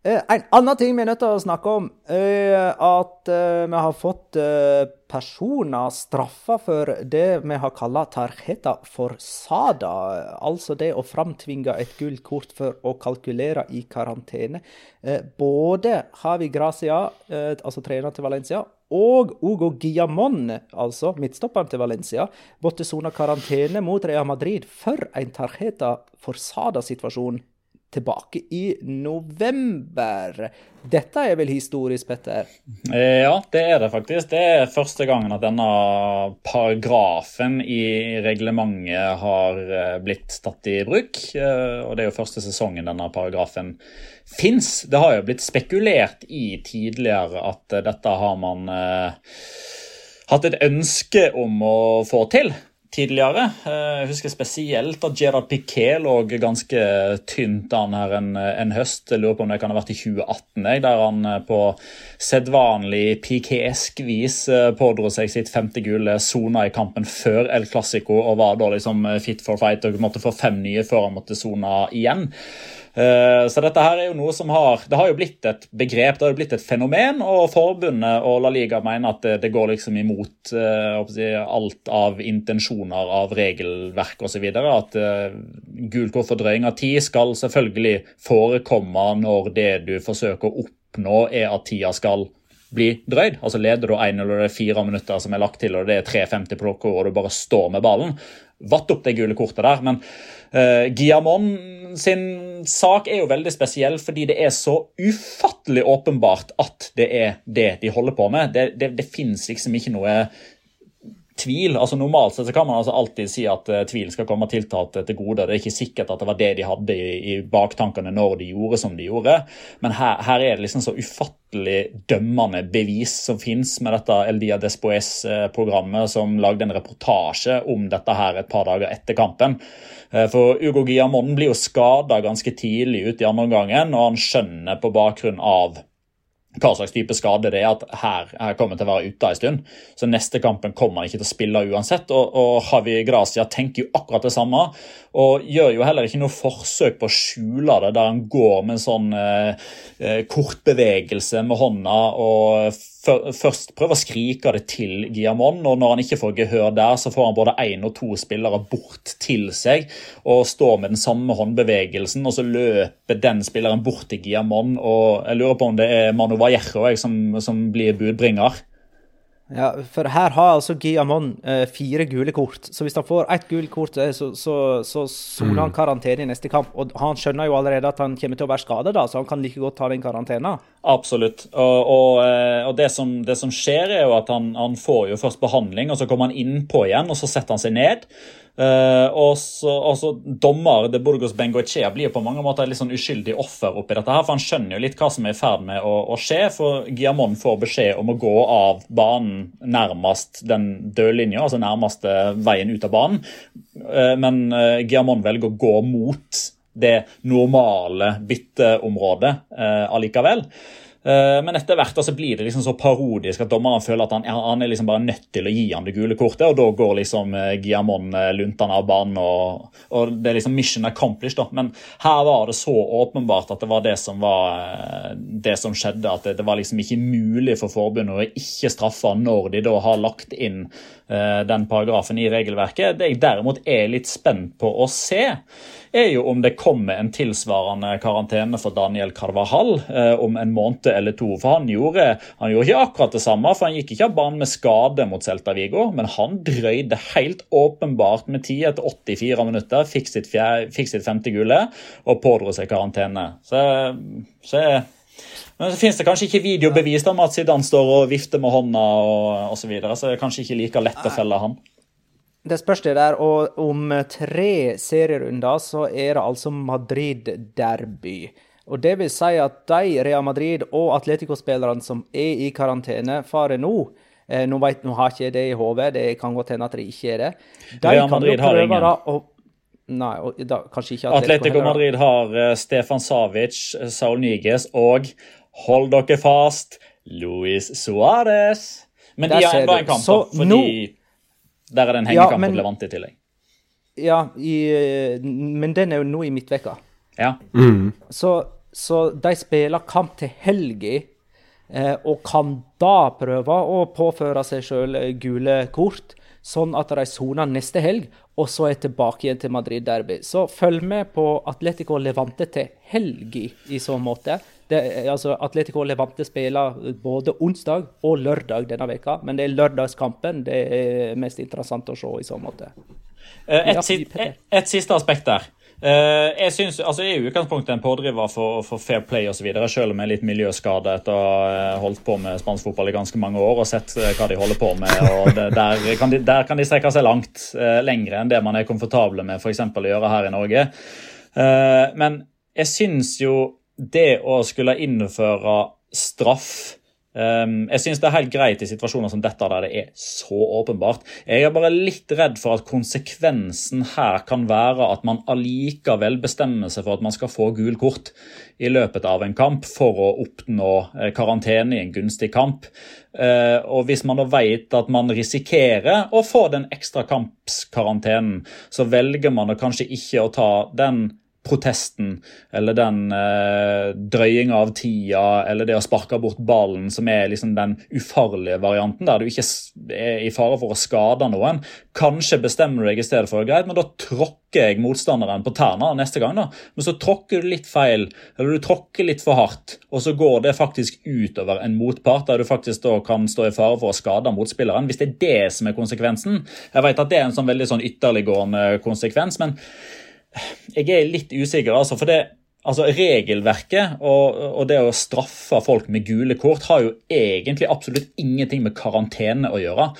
Eh, en annen ting vi er nødt til å snakke om, er at eh, vi har fått eh, personer straffa for det vi har kalla tarjeta forsada. Altså det å framtvinge et gult kort for å kalkulere i karantene. Eh, både Havi Gracia, eh, altså trener til Valencia, og Ugo Guillamon, altså midtstopperen til Valencia, måtte sone karantene mot Real Madrid for en tarjeta forsada-situasjon tilbake i november. Dette er vel historisk, Petter? Eh, Ja, det er det faktisk. Det er første gangen at denne paragrafen i reglementet har eh, blitt tatt i bruk. eh, Og det er jo første sesongen denne paragrafen fins. Det har jo blitt spekulert i tidligere at dette har man hatt et ønske om å få til tidligere. Eh, Jeg husker spesielt at Gerard Piquet lå ganske tynt an her en, en høst. Jeg lurer på om det kan ha vært i 2018, jeg, der han eh, på sedvanlig Piquet-esk vis eh, pådro seg sitt femte gule sona i kampen før El Clásico og var da liksom fit for fight og måtte få fem nye før han måtte sona igjen. Eh, Så dette her er jo noe som har Det har jo blitt et begrep, det har jo blitt et fenomen, og forbundet og La Liga mener at det, det går liksom imot eh, si, alt av intensjoner av regelverk osv. At uh, gult kort for drøying av tid skal selvfølgelig forekomme når det du forsøker å oppnå, er at tida skal bli drøyd. Altså Leder du 1 eller det er fire minutter som er lagt til, og det er 3.50 på klokka, og du bare står med ballen, vatt opp det gule kortet der. Men uh, Guillamon sin sak er jo veldig spesiell fordi det er så ufattelig åpenbart at det er det de holder på med. Det, det, det fins liksom ikke noe tvil. altså Normalt sett så kan man altså alltid si at uh, tvil skal komme tiltalte til gode. Det er ikke sikkert at det var det de hadde i, i baktankene når de gjorde som de gjorde. Men her, her er det liksom så ufattelig dømmende bevis som finnes med dette El Dia Despoes-programmet som lagde en reportasje om dette her et par dager etter kampen. Uh, for Ugo Guillamon blir jo skada ganske tidlig ut i andre omgangen, og han skjønner på bakgrunn av hva slags type skade det er at her, her kommer til å være ute en stund. Så neste kampen kommer han ikke til å spille uansett. Og, og Javi Gracia tenker jo akkurat det samme, og gjør jo heller ikke noe forsøk på å skjule det, der han går med en sånn eh, eh, kortbevegelse med hånda og først prøver å skrike det til Guillamon, og når han ikke får gehør der, så får han både én og to spillere bort til seg og står med den samme håndbevegelsen, og så løper den spilleren bort til Guillamon, og jeg lurer på om det er Manu Vallejo som, som blir budbringer. Ja, for her har altså Guillamon eh, fire gule kort. Så hvis han får ett gult kort, eh, så, så, så soner han karantene i neste kamp. Og han skjønner jo allerede at han kommer til å være skadet, da, så han kan like godt ta den karantenen. Absolutt. Og, og, eh, og det, som, det, som, skjer, er jo at han, han, får jo først behandling, og så kommer han innpå igjen, og så setter han seg ned. Uh, og, så, Dommer de Burgos Bengoechea blir på mange måter et litt sånn uskyldig offer oppi dette. her, for Han skjønner jo litt hva som er i ferd med å, å, skje. for Guillamon får beskjed om å gå av banen nærmest den dødlinja, altså nærmeste veien ut av banen. Uh, men uh, Guillamon velger å gå mot det normale bytteområdet allikevel. Men etter hvert så blir det liksom så parodisk at dommeren føler at han, han, er liksom bare nødt til å gi ham det gule kortet, og da går liksom Guillamon luntende av banen, og, og, det er liksom mission accomplished. da. Men her var det så åpenbart at det var det som var det som skjedde, at det, det var liksom ikke mulig for forbundet å ikke straffe når de da har lagt inn den paragrafen i regelverket. Det jeg derimot er litt spent på å se, er jo om det kommer en tilsvarende karantene for Daniel Carvajal eh, om en måned eller to. For han gjorde, han gjorde ikke akkurat det samme, for han gikk ikke av banen med skade mot Celta Vigo, men han drøyde helt åpenbart med tid etter 84 minutter, fikk sitt, fjerde, fikk sitt femte gule og pådro seg karantene. Så, så men så finnes det kanskje ikke videobevis om at Zidane står og vifter med hånda og osv. Så, videre, så det er kanskje ikke like lett å felle han. Det spørs det der. Og om tre serierunder så er det altså Madrid-derby. Og det vil si at de Real Madrid og Atletico-spillerne som er i karantene, farer nå eh, nå, vet, nå har ikke jeg det i hodet, det kan godt hende at det ikke er det. De Real Madrid har ingen. Da, og, nei, og, da, kanskje ikke Atletico, Atletico Madrid har uh, Stefan Savic, Saul Niges og Hold dere fast, Luis Suárez. Men de har enda en kamp, så, fordi der er det en hengekamp ja, men, relevant i tillegg. Ja, i, men den er jo nå i midtveka. Ja. Mm. Så, så, de spiller kamp til helga, eh, og kan da prøve å påføre seg sjøl gule kort, sånn at de soner neste helg, og så er tilbake igjen til Madrid Derby. Så følg med på Atletico Levante til helga i så måte. Det, altså, Atletico Levante spiller både onsdag og lørdag denne veka, men det er lørdagskampen det er mest interessant å se i så måte. Eh, et, et, et siste aspekt der. Uh, jeg, synes, altså, jeg er i utgangspunktet en pådriver for, for fair play osv., selv om jeg er litt miljøskade etter å ha holdt på med spansk fotball i ganske mange år og sett uh, hva de holder på med. og der, kan de, der, kan de, strekke seg langt lengre enn det man er komfortable med for å gjøre her i Norge. men jeg syns jo det å skulle innføre straff um, Jeg syns det er helt greit i situasjoner som dette, der det er så åpenbart. Jeg er bare litt redd for at konsekvensen her kan være at man allikevel bestemmer seg for at man skal få gul kort i løpet av en kamp for å oppnå eh, karantene i en gunstig kamp. Uh, og hvis man da vet at man risikerer å få den ekstra kampskarantenen, så velger man da kanskje ikke å ta den protesten eller den eh, drøyinga av tida eller det å sparke bort ballen, som er liksom den ufarlige varianten, der du ikke er i fare for å skade noen. Kanskje bestemmer du deg i stedet for greit, men da tråkker jeg motstanderen på tærne neste gang. da. Men så tråkker du litt feil, eller du tråkker litt for hardt, og så går det faktisk utover en motpart, der du faktisk da kan stå i fare for å skade motspilleren. Hvis det er det som er konsekvensen. Jeg vet at det er en sånn veldig sånn ytterliggående konsekvens, men jeg er litt usikker, altså. For det, altså regelverket og, og, det å straffe folk med gule kort har jo egentlig absolutt ingenting med karantene å gjøre.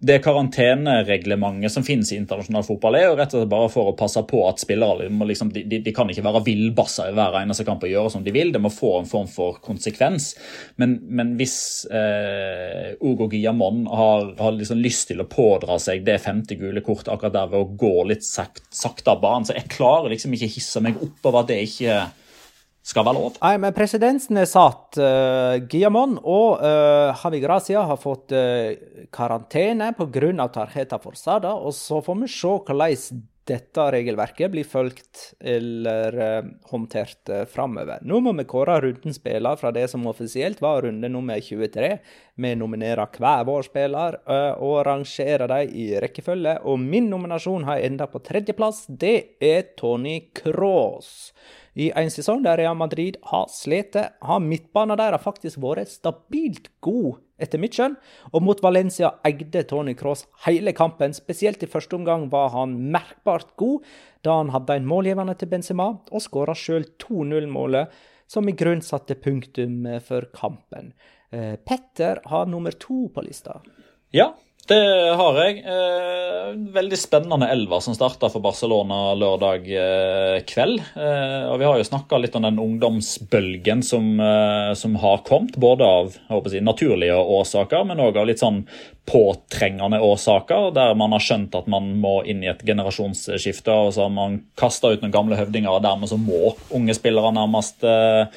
Det karantenereglementet som finnes i internasjonal fotball, er jo rett og slett bare for å passe på at spillere liksom, de, de, kan ikke være villbasser i hver eneste kamp og gjøre som de vil. Det må få en form for konsekvens. Men, men hvis eh, Ugo Guillamon har, har liksom lyst til å pådra seg det femte gule kortet akkurat der ved å gå litt sakte av banen, så jeg klarer liksom ikke hisse meg opp over at det ikke skal være lov. Nei, men Presedensen er satt. Uh, Guillamon og uh, Havigracia har fått uh, karantene pga. tarjeta forsada, og så får vi se hvordan dette regelverket blir fulgt eller uh, håndtert uh, framover. Nå må vi kåre rundens spiller fra det som offisielt var runde nummer 23. Vi nominerer hver vår spiller uh, og rangerer dem i rekkefølge. Og min nominasjon har enda på tredjeplass. Det er Tony Cross. I en sesong der Real Madrid har slitt, har midtbanen deres faktisk vært stabilt god, etter mitt skjønn. Og mot Valencia eide Tony Cross hele kampen. Spesielt i første omgang var han merkbart god, da han hadde en målgivende til Benzema, og skåra sjøl 2-0-målet, som i grunn satte punktum for kampen. Eh, Petter har nummer to på lista. Ja, det har jeg. Eh, veldig spennende elver som starta for Barcelona lørdag eh, kveld. Eh, og Vi har jo snakka litt om den ungdomsbølgen som, som har kommet. Både av si, naturlige årsaker, men òg av litt sånn påtrengende årsaker, der man har skjønt at man må inn i et generasjonsskifte. og Så har man kasta ut noen gamle høvdinger, og dermed så må unge spillere nærmest eh,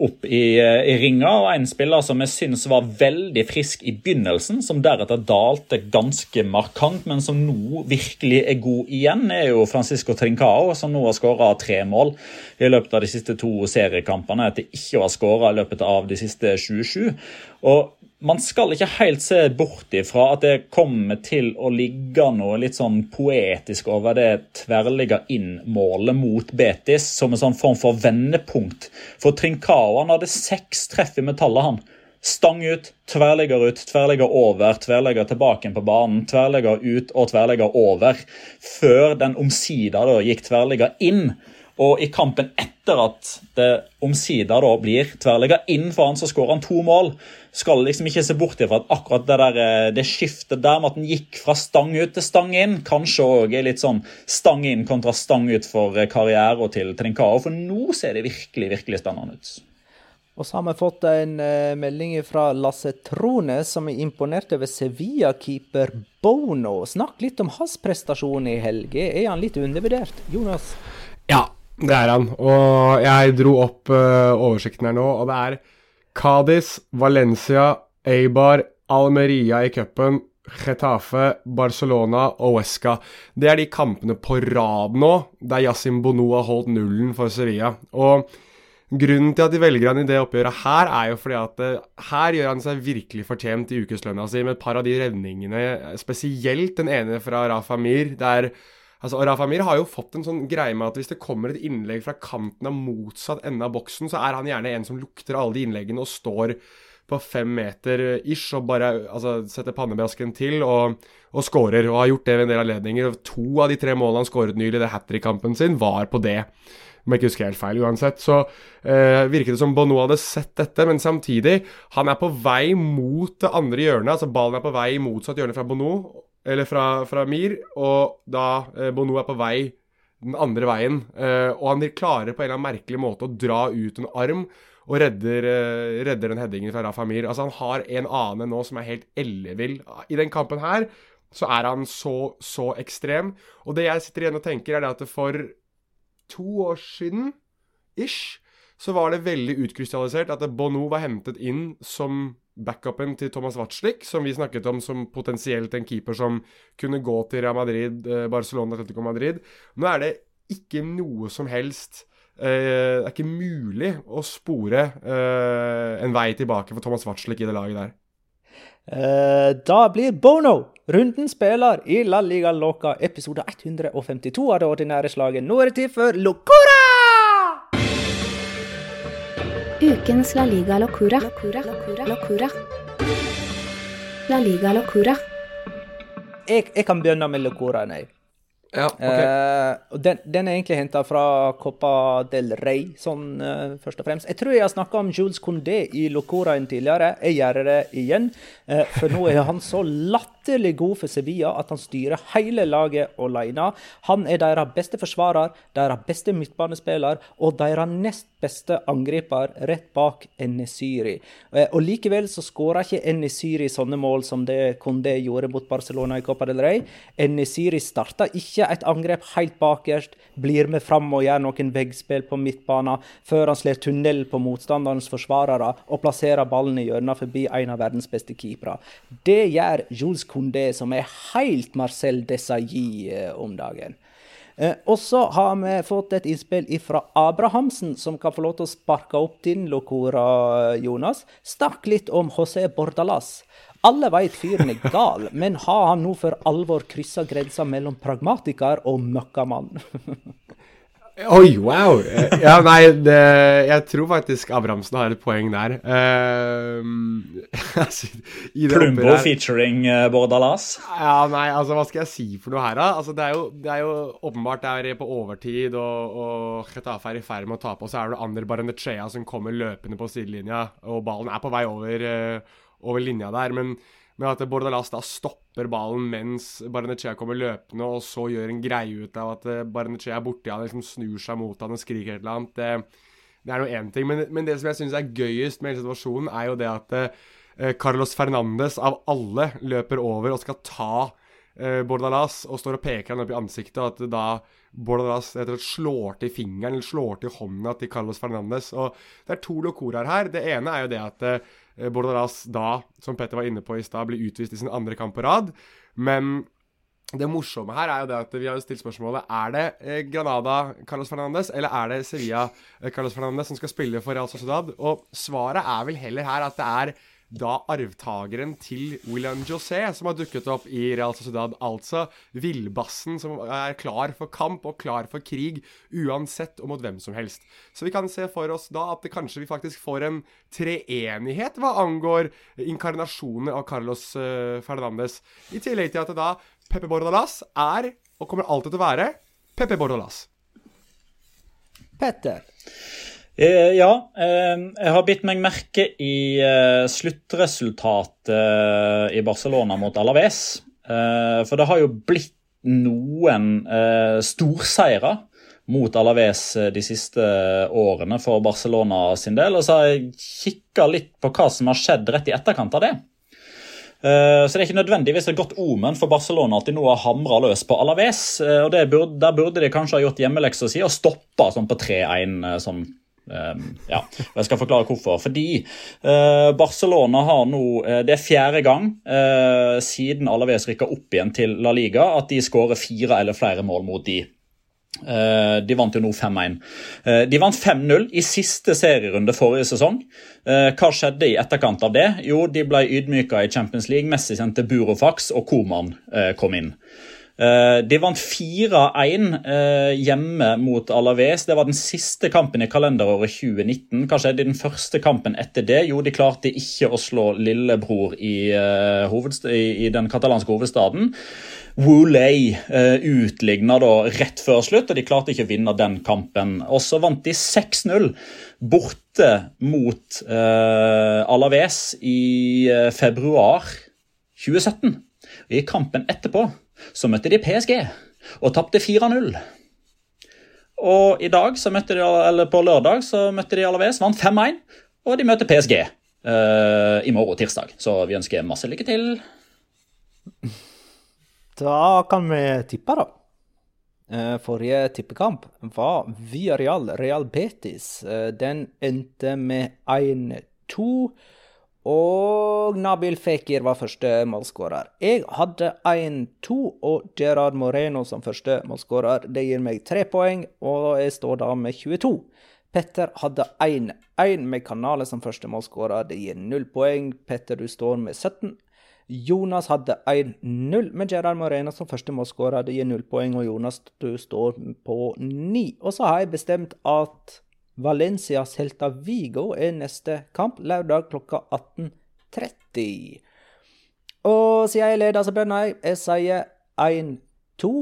opp i, eh, i ringa. Og en spiller som jeg syns var veldig frisk i begynnelsen, som deretter dalte ganske markant, men som nå virkelig er god igjen, er jo Francisco Trincao, som nå har skåra tre mål i løpet av de siste to seriekampene etter ikke å ha skåra i løpet av de siste 27. Og man skal ikke helt se bort ifra at det kommer til å ligge noe litt sånn poetisk over det tverrligga inn-målet mot Betis, som en sånn form for vendepunkt. For Trincao hadde seks treff i metallet, han. Stang ut, tverrligger ut, tverrligger over, tverrligger tilbake på banen, tverrligger ut og tverrligger over. Før den omsider gikk tverrligger inn. Og i kampen etter at det omsider da blir tverrligger inn for han, så skårer han to mål. Skal liksom ikke se bort ifra at akkurat det der, eh, det skiftet der med at han gikk fra stang ut til stang inn, kanskje òg er litt sånn stang inn kontra stang ut for eh, karriere og til Trincao. For nå ser det virkelig, virkelig spennende ut. Og så har vi fått en uh, melding fra Lasse Trone, som er imponert over Sevilla-keeper Bono. Snakk litt om hans prestasjon i helga. Er han litt undervurdert? Jonas? Ja, det er han. Og jeg dro opp uh, oversikten her nå, og det er Cádiz, Valencia, Eibar, Almeria i cupen, Getafe, Barcelona og Huesca. Det er de kampene på rad nå der Yasin Bono har holdt nullen for Sevilla. Og Grunnen til at de velger han i det oppgjøret her, er jo fordi at uh, her gjør han seg virkelig fortjent i ukeslønna si med et par av de redningene, spesielt den ene fra Rafa Mir. der Altså, Rafa Mir har jo fått en sånn greie med at hvis det kommer et innlegg fra kanten av motsatt ende av boksen, så er han gjerne en som lukter alle de innleggene og står på fem meter ish og bare altså, setter pannebrasken til og, og scorer. Og har gjort det ved en del anledninger. To av de tre målene han skåret nylig i det hat trick-kampen sin, var på det om jeg ikke husker helt feil uansett. Så eh, virket det som Bono hadde sett dette, men samtidig, han er på vei mot det andre hjørnet. Altså ballen er på vei i motsatt hjørne fra Bono, eller fra, fra Mir, og da eh, Bono er på vei den andre veien. Eh, og han klarer på en eller annen merkelig måte å dra ut en arm og redder, eh, redder den headingen fra Rafa Mir. Altså Han har en annen nå som er helt ellevill. I den kampen her så er han så, så ekstrem. Og det jeg sitter igjen og tenker, er det at for to år siden, ish, så var det veldig utkrystallisert at Bono var hentet inn som backupen til Thomas Watzlik, som vi snakket om som potensielt en keeper som kunne gå til Real Madrid, eh, Barcelona, Atletico Madrid. Nå er det ikke noe som helst eh, Det er ikke mulig å spore eh, en vei tilbake for Thomas Watzlik i det laget der. Da blir Bono rundens spiller i La Liga Loca episode 152 av det ordinære slaget. Nå er det tid for Locura! Ukens La Liga Locura. Locura. Locura. Locura. La Liga Locura. Jeg, jeg kan begynne med Locuraen, jeg. Ja, okay. Uh, den, den, er egentlig henta fra Copa del Rey, sånn uh, først og fremst. Jeg tror jeg har snakka om Jules Condé i Locoraen tidligere. Jeg gjør det igjen. Uh, for nå er han så latterlig god for Sevilla at han styrer hele laget alene. Han er deres beste forsvarer, deres beste midtbanespiller og deres nest beste angriper rett bak Enesiri. Og likevel så skåra ikke Enesiri sånne mål som det Condé gjorde mot Barcelona i Copa del Rey. Enesiri starta ikke et angrep helt bakerst, blir med fram og gjør noen veggspill på midtbanen, før han slår tunnel på motstanderens forsvarere og plasserer ballen i hjørnet forbi en av verdens beste keepere. Det gjør Jules Condé, som er helt Marcel Desailly eh, om dagen. Eh, og så har vi fått et innspill fra Abrahamsen, som kan få lov til å sparke opp din lokora, Jonas. Snakk litt om José Bordalas. Alle veit fyren er gal, men har han nå for alvor kryssa grensa mellom pragmatiker og møkkamann? Oi, wow! Ja, nei, det, jeg tror faktisk Abrahamsen har et poeng der. Uh, Plumbo featuring uh, Bordalas? Ja, nei, altså hva skal jeg si for noe her, da? Altså, det, er jo, det er jo åpenbart det er på overtid, og, og Getafe er i ferd med å tape, og så er det Ander Baranechea som kommer løpende på sidelinja, og ballen er på vei over. Uh, over linja der. Men med at Bordalas da stopper ballen mens Barnechea kommer løpende, og så gjør en greie ut av at eh, Barnechea er borti han, liksom snur seg mot han og skriker et eller annet, det, det er nå én ting. Men, men, det som jeg syns er gøyest med hele situasjonen, er jo det at eh, Carlos Fernandes av alle løper over og skal ta eh, Bordalas og står og peker han opp i ansiktet, og at da Bordalas slår til fingeren eller slår til hånda til Carlos Fernandes. Og det er to lokoraer her. Det ene er jo det at eh, Eh, Bordalas da, som Petter var inne på i stad, blir utvist i sin andre kamp på rad. Men det morsomme her er jo det at vi har stilt spørsmålet Er det eh, Granada Carlos Fernandes eller er det Sevilla eh, Carlos Fernandes som skal spille for Real Sociedad. Og svaret er vel heller her at det er da arvtakeren til William José, som har dukket opp i Real Sociedad. Altså villbassen som er klar for kamp og klar for krig, uansett og mot hvem som helst. Så vi kan se for oss da at det kanskje vi faktisk får en treenighet hva angår inkarnasjoner av Carlos uh, Fernandes. I tillegg til at da Pepe Bordalas er, og kommer alltid til å være, Pepe Bordalas. Petter. Eh, ja, eh, jeg har bitt meg merke i eh, sluttresultatet i Barcelona mot Alaves. For det har jo blitt noen eh, mot Alaves de siste årene for Barcelona sin del. Og så har jeg kikka litt på hva som har skjedd rett i etterkant av det. Så det er ikke nødvendigvis et godt omen for Barcelona at de nå har hamra løs på Alaves. og burde, Der burde de kanskje ha gjort hjemmeleksa si og stoppa sånn på 3-1 sånn Um, ja, Jeg skal forklare hvorfor. Fordi uh, Barcelona har nå uh, Det er fjerde gang uh, siden Alaves rykka opp igjen til La Liga at de skårer fire eller flere mål mot de. De vant jo nå 5-1. De vant 5-0 i siste serierunde forrige sesong. Hva skjedde i etterkant av det? Jo, de ble ydmyka i Champions League. Messi sendte Burofax, og Koman kom inn. Eh, de vant 4-1 eh, hjemme mot Alaves. Det var den siste kampen i kalenderåret 2019. Hva skjedde i den første kampen etter det? Jo, de klarte ikke å slå lillebror i, eh, i den katalanske hovedstaden. Woolay uh, utligna da rett før slutt, og de klarte ikke å vinne den kampen. Og så vant de 6-0 borte mot uh, Alaves i februar 2017. I kampen etterpå så møtte de PSG og tapte 4-0. Og i dag, så møtte de, eller på lørdag så møtte de Alaves, vant 5-1, og de møter PSG uh, i morgen, tirsdag. Så vi ønsker masse lykke til. Da kan vi tippe, da. Uh, forrige tippekamp var Via Real Real Betis. Uh, den endte med 1-2. Og Nabil Fekir var første målskårer. Jeg hadde 1-2 og Gerard Moreno som første målskårer. Det gir meg tre poeng, og jeg står da med 22. Petter hadde 1-1 med Kanale som første målskårer. Det gir null poeng. Petter, du står med 17. Jonas hadde 1-0 med Gerard Moreno som første målskårer. Det gir null poeng, og Jonas, du står på 9. Og så har jeg bestemt at Valencia Celta Vigo er neste kamp, lørdag klokka 18.30. Og siden jeg leder, så bønner jeg. Jeg sier 1-2.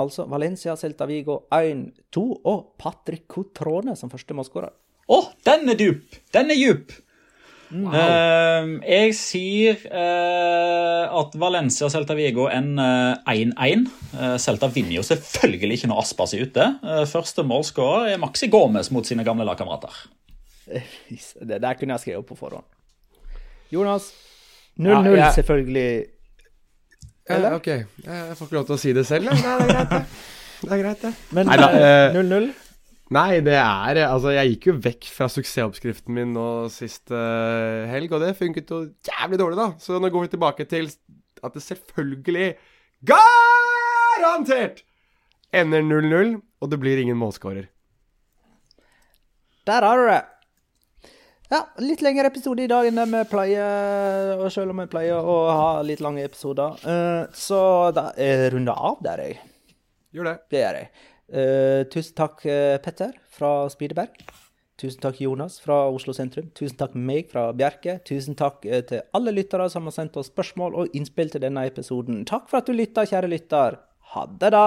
Altså Valencia Celta Vigo 1-2. Og Patrick Cotrone som første målskårer. Å, oh, den er dyp! Den er djup! Wow. Uh, jeg sier uh, at Valencia og Celta Vigo en 1-1. Uh, Celta vinner jo selvfølgelig ikke når Aspas er ute. Uh, første målskårer er Maxi Gomez mot sine gamle lagkamerater. Det der kunne jeg skrevet på forhånd. Jonas. 0-0, ja, jeg... selvfølgelig. Eller? ok, jeg får ikke lov til å si det selv. Nei, det er greit, det. Det er greit, det. Men 0-0? Nei, det er Altså, jeg gikk jo vekk fra suksessoppskriften min nå sist uh, helg, og det funket jo jævlig dårlig, da. Så nå går vi tilbake til at det selvfølgelig garantert ender 0-0, og det blir ingen målskårer. Der har du det. Ja, litt lengre episode i dag enn det vi pleier, og selv om vi pleier å ha litt lange episoder. Uh, så da er runda av der, jeg. Gjør det. Det gjør jeg. Uh, tusen takk, uh, Petter fra Spideberg. Tusen takk, Jonas fra Oslo sentrum. Tusen takk, meg fra Bjerke. Tusen takk uh, til alle lyttere som har sendt oss spørsmål og innspill til denne episoden. Takk for at du lytta, kjære lytter. Ha det, da!